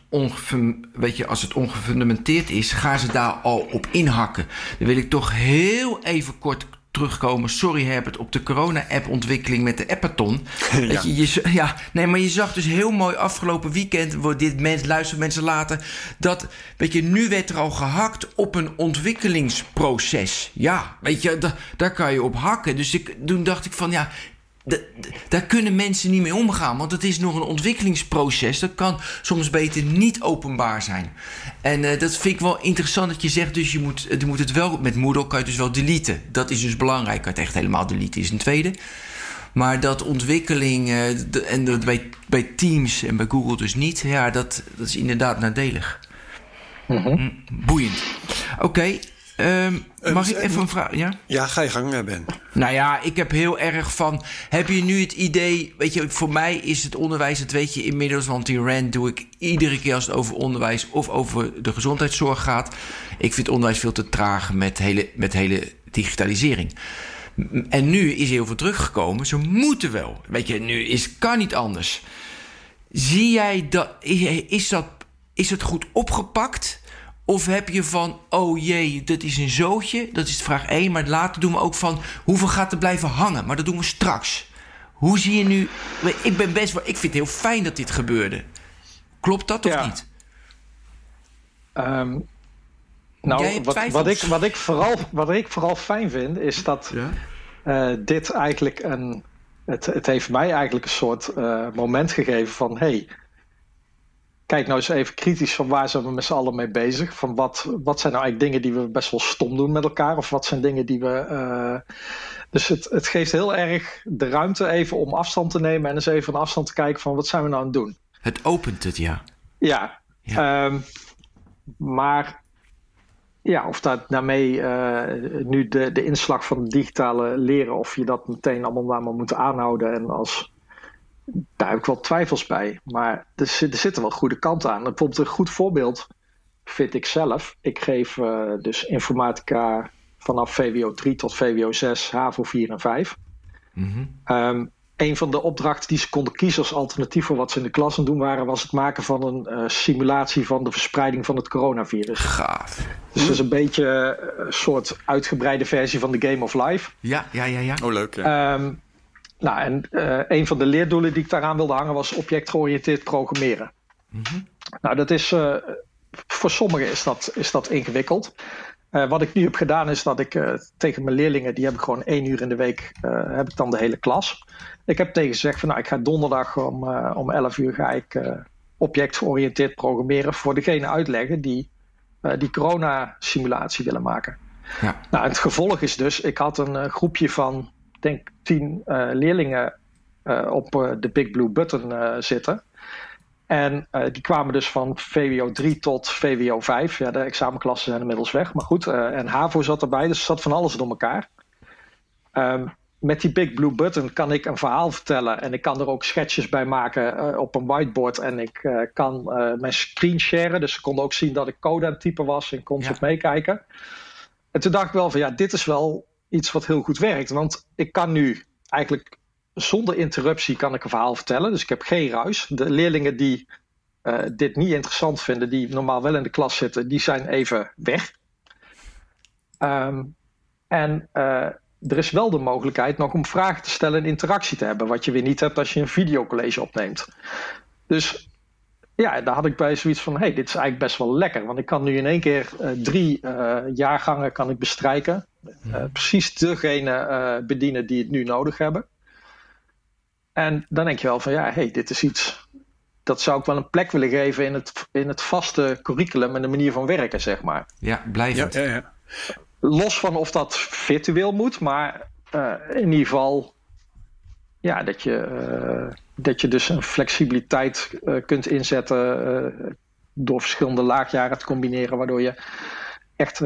S4: weet je, als het ongefundamenteerd is, gaan ze daar al op inhakken. Dan wil ik toch heel even kort terugkomen. Sorry Herbert, op de corona-app-ontwikkeling met de Appathon. Ja. Je, je, ja, nee, maar je zag dus heel mooi afgelopen weekend, wordt dit mens, luisteren mensen later, dat, weet je, nu werd er al gehakt op een ontwikkelingsproces. Ja, weet je, da, daar kan je op hakken. Dus ik, toen dacht ik van, ja, daar kunnen mensen niet mee omgaan. Want het is nog een ontwikkelingsproces. Dat kan soms beter niet openbaar zijn. En uh, dat vind ik wel interessant dat je zegt... dus je moet, je moet het wel... met Moodle kan je het dus wel deleten. Dat is dus belangrijk. Het echt helemaal deleten, is een tweede. Maar dat ontwikkeling... Uh, en dat bij, bij Teams en bij Google dus niet... ja, dat, dat is inderdaad nadelig. Mm -hmm. Boeiend. Oké, okay, Um, mag ik even een vraag? Ja?
S3: ja, ga je gang, Ben.
S4: Nou ja, ik heb heel erg van. Heb je nu het idee. Weet je, voor mij is het onderwijs, dat weet je inmiddels, want die rant doe ik iedere keer als het over onderwijs of over de gezondheidszorg gaat. Ik vind onderwijs veel te traag met hele, met hele digitalisering. En nu is heel veel teruggekomen. Ze moeten wel. Weet je, nu is, kan niet anders. Zie jij dat. Is, dat, is het goed opgepakt? Of heb je van, oh jee, dat is een zootje, dat is vraag 1. Maar later doen we ook van, hoeveel gaat er blijven hangen? Maar dat doen we straks. Hoe zie je nu... Ik ben best wel... Ik vind het heel fijn dat dit gebeurde. Klopt dat of niet?
S5: Um, nou, wat, wat, ik, wat, ik vooral, wat ik vooral fijn vind, is dat ja? uh, dit eigenlijk een... Het, het heeft mij eigenlijk een soort uh, moment gegeven van... hey, kijk nou eens even kritisch van waar zijn we met z'n allen mee bezig. Van wat, wat zijn nou eigenlijk dingen die we best wel stom doen met elkaar? Of wat zijn dingen die we. Uh... dus het, het geeft heel erg de ruimte even om afstand te nemen en eens even van afstand te kijken van wat zijn we nou aan het doen.
S4: Het opent het, ja.
S5: Ja. ja. Um, maar ja, of dat daarmee uh, nu de, de inslag van het digitale leren, of je dat meteen allemaal maar moet aanhouden en als daar heb ik wel twijfels bij. Maar er, zitten wel goede kanten aan. Bijvoorbeeld een goed voorbeeld vind ik zelf. Ik geef uh, dus informatica vanaf VWO 3 tot VWO 6, HAVO 4 en 5. Mm -hmm. um, een van de opdrachten die ze konden kiezen als alternatief voor wat ze in de klas aan doen waren, was het maken van een uh, simulatie van de verspreiding van het coronavirus.
S4: Gaaf.
S5: Dus dat is een beetje een soort uitgebreide versie van de Game of Life.
S4: Ja, ja, ja. ja.
S3: Oh, leuk. Ja. Um,
S5: nou, en uh, een van de leerdoelen die ik daaraan wilde hangen was objectgeoriënteerd programmeren. Mm -hmm. Nou, dat is uh, voor sommigen is dat, is dat ingewikkeld. Uh, wat ik nu heb gedaan is dat ik tegen mijn leerlingen, die heb ik gewoon één uur in de week, heb ik dan de hele klas. Ik heb tegen gezegd van nou, ik ga donderdag om, om 11 uur ga ik objectgeoriënteerd programmeren voor degene uitleggen die die corona-simulatie willen maken. Ja. Nou, het gevolg is dus, ik had een groepje van denk tien uh, leerlingen uh, op uh, de Big Blue Button zitten. En die kwamen dus van VWO 3 tot VWO 5. Ja, de examenklassen zijn inmiddels weg, maar goed. en HAVO zat erbij, dus zat van alles door elkaar. Um, met die Big Blue Button kan ik een verhaal vertellen. En ik kan er ook sketches bij maken op een whiteboard. En ik kan mijn screen sharen. Dus ze konden ook zien dat ik code aan het typen was. En kon ze ja. meekijken. En toen dacht ik wel van ja, dit is wel iets wat heel goed werkt. Want ik kan nu eigenlijk zonder interruptie kan ik een verhaal vertellen. Dus ik heb geen ruis. De leerlingen die uh, dit niet interessant vinden, die normaal wel in de klas zitten, die zijn even weg. Um, en uh, er is wel de mogelijkheid nog om vragen te stellen en interactie te hebben. Wat je weer niet hebt als je een videocollege opneemt. Dus ja, daar had ik bij zoiets van: hey, dit is eigenlijk best wel lekker. Want ik kan nu in één keer uh, drie uh, jaargangen kan ik bestrijken. Uh, precies degene bedienen die het nu nodig hebben. En dan denk je wel van: ja, hey, dit is iets. Dat zou ik wel een plek willen geven in het, in het vaste curriculum en de manier van werken, zeg maar.
S4: Ja, blijvend. Ja, ja, ja.
S5: Los van of dat virtueel moet, maar in ieder geval ja, dat je, uh, dat je dus een flexibiliteit uh, kunt inzetten uh, door verschillende laagjaren te combineren, waardoor je echt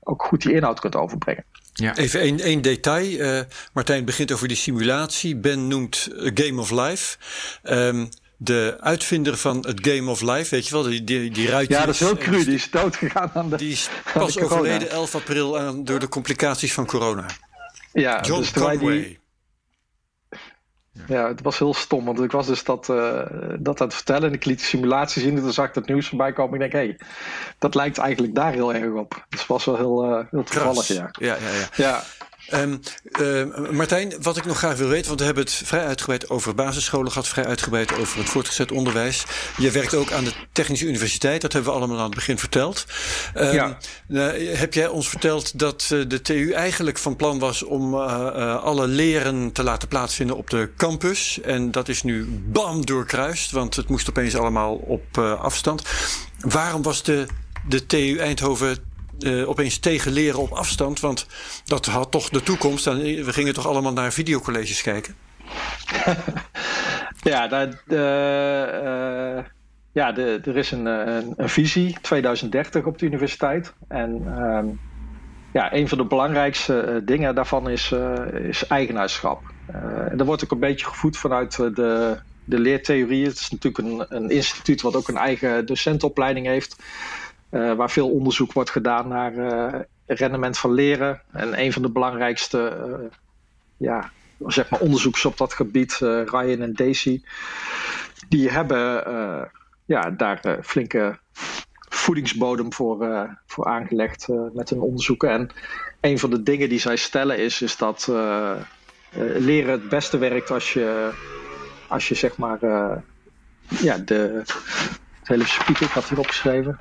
S5: ook goed die inhoud kunt overbrengen.
S3: Ja. Even één, één detail. Martijn begint over die simulatie. Ben noemt Game of Life. Um, de uitvinder van het Game of Life, weet je wel, die, die, die
S5: Ja, dat is heel cru, die is doodgegaan aan de
S3: Die is pas overleden 11 april aan, door de complicaties van corona.
S5: Ja, John dus Conway. Die, ja, het was heel stom, want ik was dus dat, uh, dat aan het vertellen en ik liet de simulatie zien en toen zag ik het nieuws voorbij komen. Ik denk, hé, hey, dat lijkt eigenlijk daar heel erg op. Dus het was wel heel, uh, heel toevallig, ja.
S3: Ja, ja, ja. ja. Um, Martijn, wat ik nog graag wil weten, want we hebben het vrij uitgebreid over basisscholen gehad, vrij uitgebreid over het voortgezet onderwijs. Je werkt ook aan de Technische Universiteit, dat hebben we allemaal aan het begin verteld. Um, ja. Nou, heb jij ons verteld dat uh, de TU eigenlijk van plan was om uh, uh, alle leren te laten plaatsvinden op de campus? En dat is nu bam doorkruist, want het moest opeens allemaal op afstand. Waarom was de, de TU Eindhoven uh, opeens tegen leren op afstand. Want dat had toch de toekomst. En we gingen toch allemaal naar videocolleges kijken?
S5: ja, dat, uh, ja er is een, een, visie 2030 op de universiteit. En uh, ja, een van de belangrijkste dingen daarvan is, is eigenaarschap. en dat wordt ook een beetje gevoed vanuit de, de leertheorie. Het is natuurlijk een, een instituut wat ook een eigen docentenopleiding heeft. Uh, waar veel onderzoek wordt gedaan naar uh, rendement van leren. En een van de belangrijkste uh, ja, zeg maar onderzoekers op dat gebied, Ryan en Daisy, die hebben ja, daar flinke voedingsbodem voor, voor aangelegd met hun onderzoeken. En een van de dingen die zij stellen is, is dat leren het beste werkt als je, als je zeg maar ja, de. Hele speaker, ik had hier opgeschreven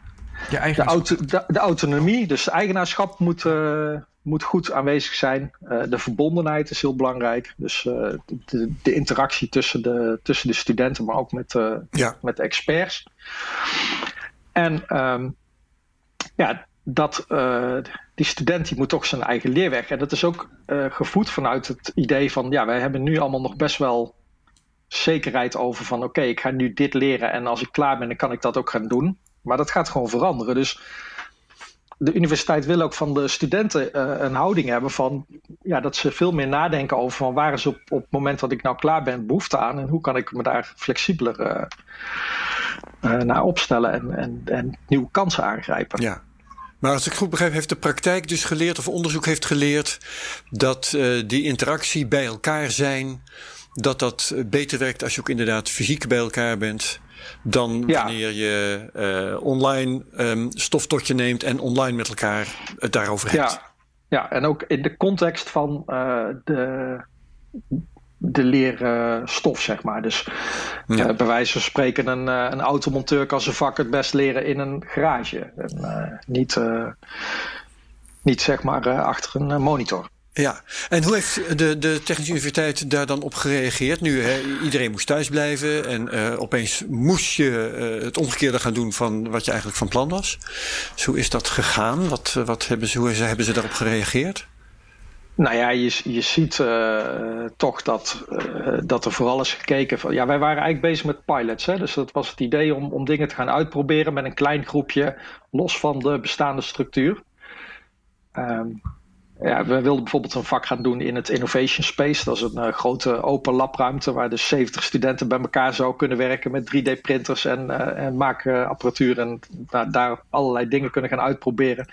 S5: de, auto, de, de, autonomie, dus eigenaarschap moet, uh, moet goed aanwezig zijn. Uh, de verbondenheid is heel belangrijk. Dus uh, de, de, interactie tussen de, tussen de studenten, maar ook met, ja. met de experts. En um, ja, dat, die student die moet toch zijn eigen leerweg. En dat is ook gevoed vanuit het idee van, ja, wij hebben nu allemaal nog best wel zekerheid over van oké, okay, ik ga nu dit leren en als ik klaar ben, dan kan ik dat ook gaan doen. Maar dat gaat gewoon veranderen. Dus de universiteit wil ook van de studenten uh, een houding hebben van ja, dat ze veel meer nadenken over van waar is op, op het moment dat ik nou klaar ben behoefte aan en hoe kan ik me daar flexibeler uh, uh, naar opstellen en, en, en nieuwe kansen aangrijpen.
S3: Ja. Maar als ik goed begrijp, heeft de praktijk dus geleerd of onderzoek heeft geleerd dat die interactie bij elkaar zijn, dat dat beter werkt als je ook inderdaad fysiek bij elkaar bent dan wanneer je uh, online um, stof tot je neemt en online met elkaar het daarover hebt.
S5: Ja, ja en ook in de context van uh, de, de leerstof, zeg maar. Dus ja. uh, bij wijze van spreken, een, een automonteur kan zijn vak het best leren in een garage. En, niet, niet zeg maar achter een monitor.
S3: Ja, en hoe heeft de, de Technische Universiteit daar dan op gereageerd? Nu, iedereen moest thuis blijven en uh, opeens moest je uh, het omgekeerde gaan doen van wat je eigenlijk van plan was. Dus hoe is dat gegaan? Wat, wat hebben, ze, hoe hebben ze daarop gereageerd?
S5: Nou ja, je, je ziet uh, toch dat, dat er vooral is gekeken van. Ja, wij waren eigenlijk bezig met pilots. Hè? Dus dat was het idee om, om dingen te gaan uitproberen met een klein groepje, los van de bestaande structuur. Um, ja, we wilden bijvoorbeeld een vak gaan doen in het Innovation Space. Dat is een uh, grote open labruimte waar dus 70 studenten bij elkaar zouden kunnen werken met 3D-printers en, uh, en maakapparatuur. En nou, daar allerlei dingen kunnen gaan uitproberen.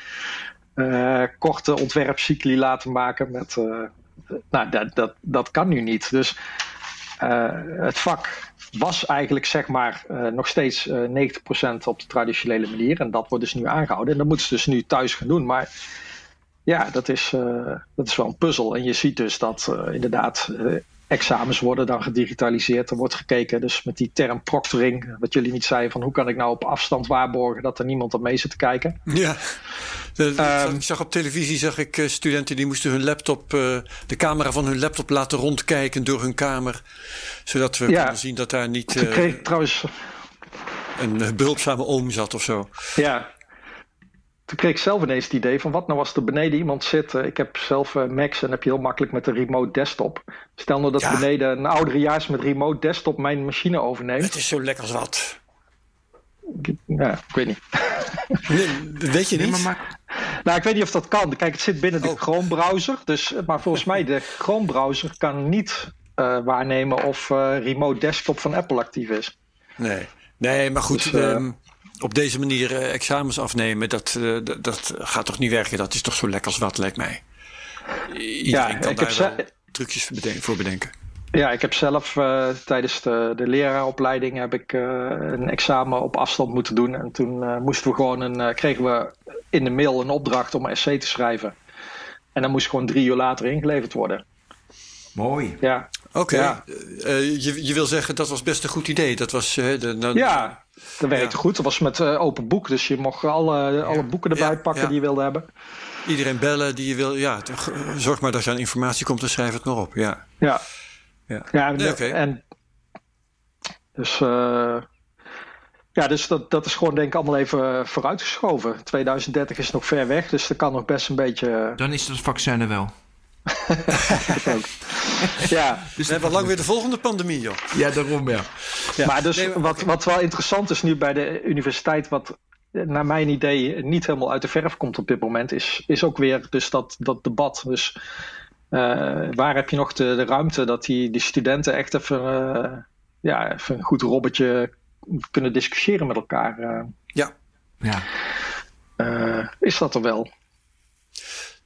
S5: Uh, korte ontwerpcycli laten maken met. nou, dat, dat, dat kan nu niet. Dus het vak was eigenlijk zeg maar nog steeds 90% op de traditionele manier. En dat wordt dus nu aangehouden. En dat moeten ze dus nu thuis gaan doen. Maar ja, dat is, uh, dat is wel een puzzel. En je ziet dus dat uh, inderdaad uh, examens worden dan gedigitaliseerd. Er wordt gekeken dus met die term proctoring, wat jullie niet zeiden, van hoe kan ik nou op afstand waarborgen dat er niemand op mee zit te kijken.
S3: Ja, de, um, ik zag op televisie zag ik studenten die moesten hun laptop, de camera van hun laptop laten rondkijken door hun kamer. Zodat we ja, konden zien dat daar niet...
S5: Toen kreeg ik trouwens...
S3: Een behulpzame oom zat of zo.
S5: Ja, toen kreeg ik zelf ineens het idee van wat nou als er beneden iemand zit. ik heb zelf uh, Macs en heb je heel makkelijk met een remote desktop. Stel nou dat ja. beneden een ouderejaars met remote desktop mijn machine overneemt.
S3: Het is zo lekker als wat.
S5: Ja, ik weet niet.
S3: Nee, weet je niet? Nee,
S5: maar, nou, ik weet niet of dat kan. Kijk, het zit binnen de oh. Chrome browser. Dus, maar volgens mij, de Chrome browser kan niet uh, waarnemen of uh, remote desktop van Apple actief is.
S3: Nee, nee maar goed. Dus, um, op deze manier uh, examens afnemen, dat, uh, dat gaat toch niet werken? Dat is toch zo lekker als wat, lijkt mij. Iedereen ja, kan ik daar heb wel trucjes voor bedenken.
S5: Ja, ik heb zelf uh, tijdens de, de leraaropleiding heb ik, een examen op afstand moeten doen. En toen moesten we gewoon een, kregen we in de mail een opdracht om een essay te schrijven. En dan moest gewoon drie uur later ingeleverd worden.
S4: Mooi.
S5: Ja.
S3: Oké, je, je wil zeggen dat was best een goed idee. Dat was, de,
S5: nou, ja, dat werkte goed. Dat was met open boek, dus je mocht alle, alle boeken erbij pakken die je wilde hebben.
S3: Iedereen bellen die je wil. Ja, zorg maar dat je aan informatie komt en schrijf het nog op. Ja,
S5: ja. ja. ja nee, en dus, uh, ja, dus dat, dat is gewoon denk ik allemaal even vooruitgeschoven. 2030 is nog ver weg, dus er kan nog best een beetje...
S4: Dan is het vaccin er wel.
S3: Ja. Dus we hebben lang weer de volgende pandemie, joh.
S4: Ja, daarom, ja.
S5: ja. Maar dus wat, wat wel interessant is nu bij de universiteit... wat naar mijn idee niet helemaal uit de verf komt op dit moment... is, is ook weer dus dat, dat debat. Dus uh, waar heb je nog de, de ruimte dat die, die studenten echt even... Uh, ja, even een goed robbertje kunnen discussiëren met elkaar. Uh,
S3: ja.
S4: ja.
S5: is dat er wel?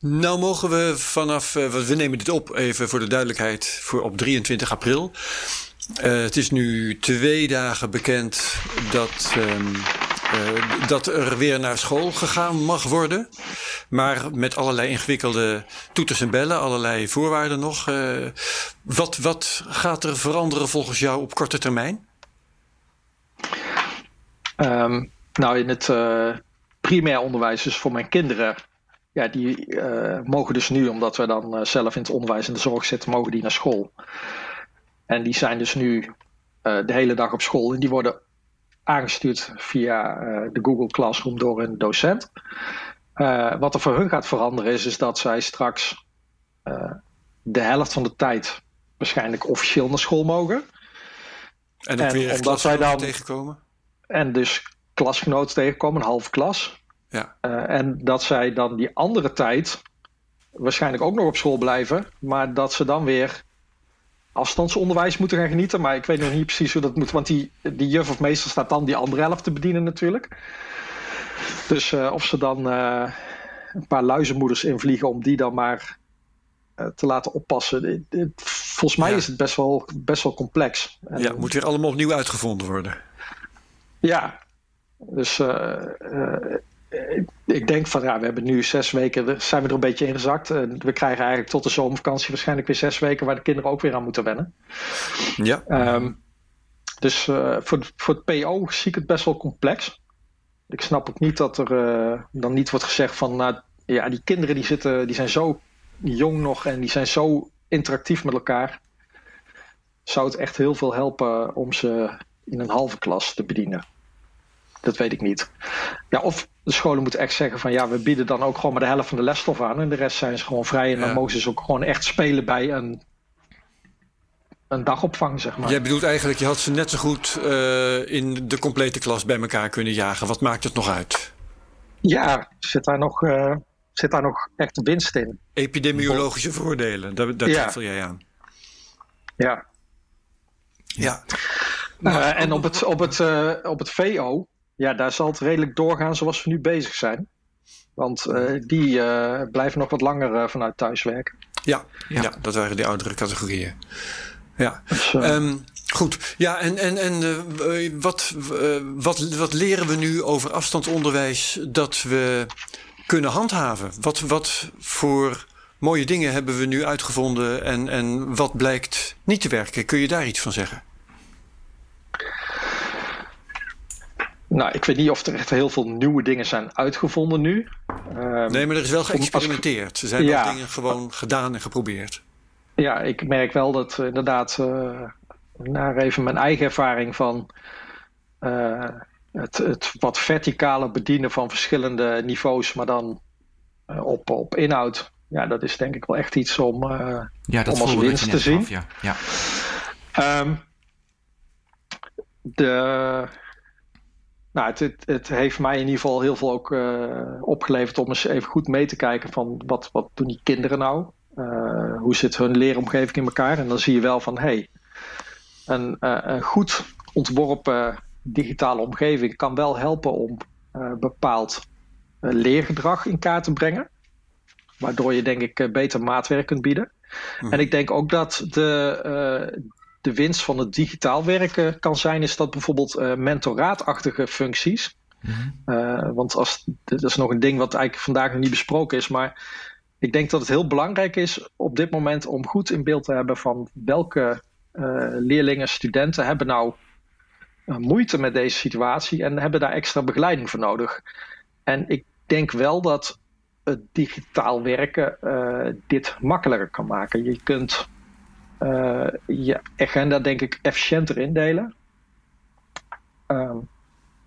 S3: Nou mogen we vanaf, uh, we nemen dit op even voor de duidelijkheid, voor op 23 april. Uh, het is nu twee dagen bekend dat, um, uh, dat er weer naar school gegaan mag worden. Maar met allerlei ingewikkelde toeters en bellen, allerlei voorwaarden nog. wat, wat gaat er veranderen volgens jou op korte termijn?
S5: Um, nou, in het primair onderwijs, dus voor mijn kinderen, ja, die uh, mogen dus nu, omdat we dan uh, zelf in het onderwijs en de zorg zitten, mogen die naar school. En die zijn dus nu uh, de hele dag op school en die worden aangestuurd via de Google Classroom door een docent. wat er voor hun gaat veranderen is, is dat zij straks de helft van de tijd waarschijnlijk officieel naar school mogen.
S3: En, en weer omdat zij dan tegenkomen?
S5: En dus klasgenoten tegenkomen, een halve klas.
S3: Ja.
S5: Uh, en dat zij dan die andere tijd waarschijnlijk ook nog op school blijven, maar dat ze dan weer afstandsonderwijs moeten gaan genieten. Maar ik weet nog niet precies hoe dat moet, want die, die juf of meester staat dan die andere helft te bedienen natuurlijk. Dus uh, of ze dan uh, een paar luizenmoeders invliegen om die dan maar te laten oppassen. Volgens mij ja. is het best wel, best wel complex.
S3: En, ja, moet weer allemaal opnieuw uitgevonden worden.
S5: Ja, dus ik denk van ja, we hebben nu zes weken, zijn we er een beetje in gezakt. We krijgen eigenlijk tot de zomervakantie waarschijnlijk weer zes weken waar de kinderen ook weer aan moeten wennen.
S3: Ja.
S5: Um, dus uh, voor, voor het PO zie ik het best wel complex. Ik snap ook niet dat er uh, dan niet wordt gezegd van nou, ja, die kinderen die zitten, die zijn zo jong nog en die zijn zo interactief met elkaar. Zou het echt heel veel helpen om ze in een halve klas te bedienen? Dat weet ik niet. Ja, of de scholen moeten echt zeggen van ja, we bieden dan ook gewoon maar de helft van de lesstof aan. En de rest zijn ze gewoon vrij. En dan mogen ze ook gewoon echt spelen bij een, een dagopvang, zeg maar.
S3: Jij bedoelt eigenlijk, je had ze net zo goed uh, in de complete klas bij elkaar kunnen jagen. Wat maakt het nog uit?
S5: Ja, zit daar nog, uh, zit daar nog echt winst in?
S3: Epidemiologische voordelen, daar, daar ja. twijfel jij aan.
S5: Ja.
S3: Ja.
S5: Uh, en op het, op, het, op het VO ja, daar zal het redelijk doorgaan zoals we nu bezig zijn. Want uh, die uh, blijven nog wat langer uh, vanuit thuis werken.
S3: Ja, ja. ja, dat waren die oudere categorieën. Ja. Dus, um, goed. Ja, en, en, en wat, wat, wat leren we nu over afstandsonderwijs dat we kunnen handhaven? Wat, wat voor mooie dingen hebben we nu uitgevonden en, en wat blijkt niet te werken? Kun je daar iets van zeggen?
S5: Nou, ik weet niet of er echt heel veel nieuwe dingen zijn uitgevonden nu.
S3: Um, nee, maar er is wel geëxperimenteerd. Ze zijn ja, dingen gewoon gedaan en geprobeerd.
S5: Ja, ik merk wel dat inderdaad, uh, naar even mijn eigen ervaring van uh, het, het, wat verticale bedienen van verschillende niveaus, maar dan uh, op, op inhoud. Ja, dat is denk ik wel echt iets om, ja, om als winst te zien. Af,
S4: ja. Ja.
S5: Um, de nou, het, het, het, heeft mij in ieder geval heel veel ook uh, opgeleverd om eens even goed mee te kijken van wat, wat doen die kinderen nou? Uh, hoe zit hun leeromgeving in elkaar? En dan zie je wel van hé, hey, een, uh, een, goed ontworpen digitale omgeving kan wel helpen om bepaald leergedrag in kaart te brengen. Waardoor je denk ik beter maatwerk kunt bieden. Mhm. En ik denk ook dat de, de winst van het digitaal werken kan zijn, is dat bijvoorbeeld uh, mentoraatachtige functies. Mm -hmm. uh, want als, dat is nog een ding wat eigenlijk vandaag nog niet besproken is, maar ik denk dat het heel belangrijk is op dit moment om goed in beeld te hebben van welke leerlingen, studenten hebben nou moeite met deze situatie en hebben daar extra begeleiding voor nodig. En ik denk wel dat het digitaal werken dit makkelijker kan maken. Je kunt je agenda denk ik efficiënter indelen. Ehm,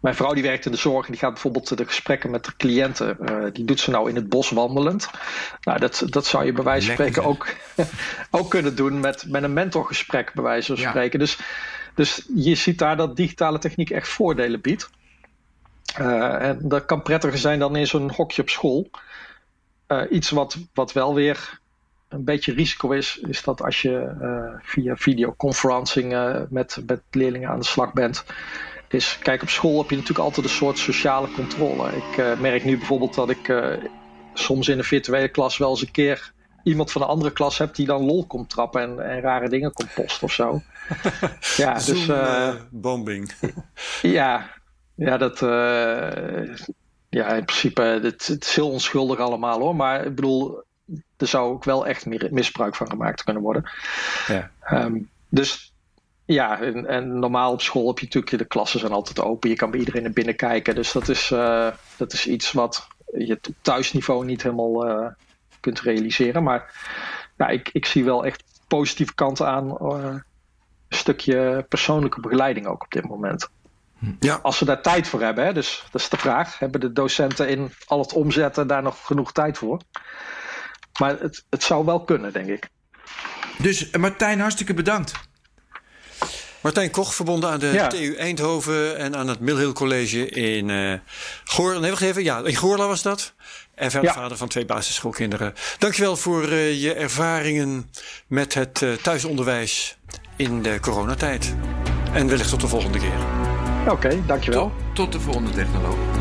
S5: mijn vrouw die werkt in de zorg en die gaat bijvoorbeeld de gesprekken met de cliënten, uh, die doet ze nou in het bos wandelend. Nou, dat, dat zou je bij wijze van spreken ook, ook kunnen doen met, met een mentorgesprek, bij wijze van spreken. Dus, dus je ziet daar dat digitale techniek echt voordelen biedt. Uh, en dat kan prettiger zijn dan in zo'n hokje op school. Uh, iets wat, wat wel weer een beetje risico is, is dat als je via videoconferencing met, met leerlingen aan de slag bent, is, kijk, op school heb je natuurlijk altijd een soort sociale controle. Ik uh, merk nu bijvoorbeeld dat ik soms in een virtuele klas wel eens een keer iemand van een andere klas heb die dan lol komt trappen en, en rare dingen komt posten of zo.
S3: ja, dus. Uh, bombing.
S5: ja, ja, dat. ja, in principe, het, het is heel onschuldig allemaal hoor. Maar ik bedoel, er zou ook wel echt misbruik van gemaakt kunnen worden. Ja. Um, dus ja, en, en, normaal op school heb je natuurlijk, de klassen zijn altijd open. Je kan bij iedereen naar binnen kijken. Dus dat is, uh, dat is iets wat je op thuisniveau niet helemaal uh, kunt realiseren. Maar ja, ik, ik zie wel echt positieve kanten aan. Uh, een stukje persoonlijke begeleiding ook op dit moment. Ja. Als we daar tijd voor hebben, hè? dus dat is de vraag. Hebben de docenten in al het omzetten daar nog genoeg tijd voor? Maar het, het zou wel kunnen, denk ik.
S4: Dus Martijn, hartstikke bedankt.
S3: Martijn Koch, verbonden aan de TU Eindhoven en aan het Millhill College in uh, Goor. Nee, wacht even. Ja, in Goorla was dat. En vader van twee basisschoolkinderen. Dankjewel voor uh, je ervaringen met het uh, thuisonderwijs in de coronatijd. En wellicht tot de volgende keer.
S5: Oké, okay, dankjewel.
S4: Tot, tot de volgende technoloog.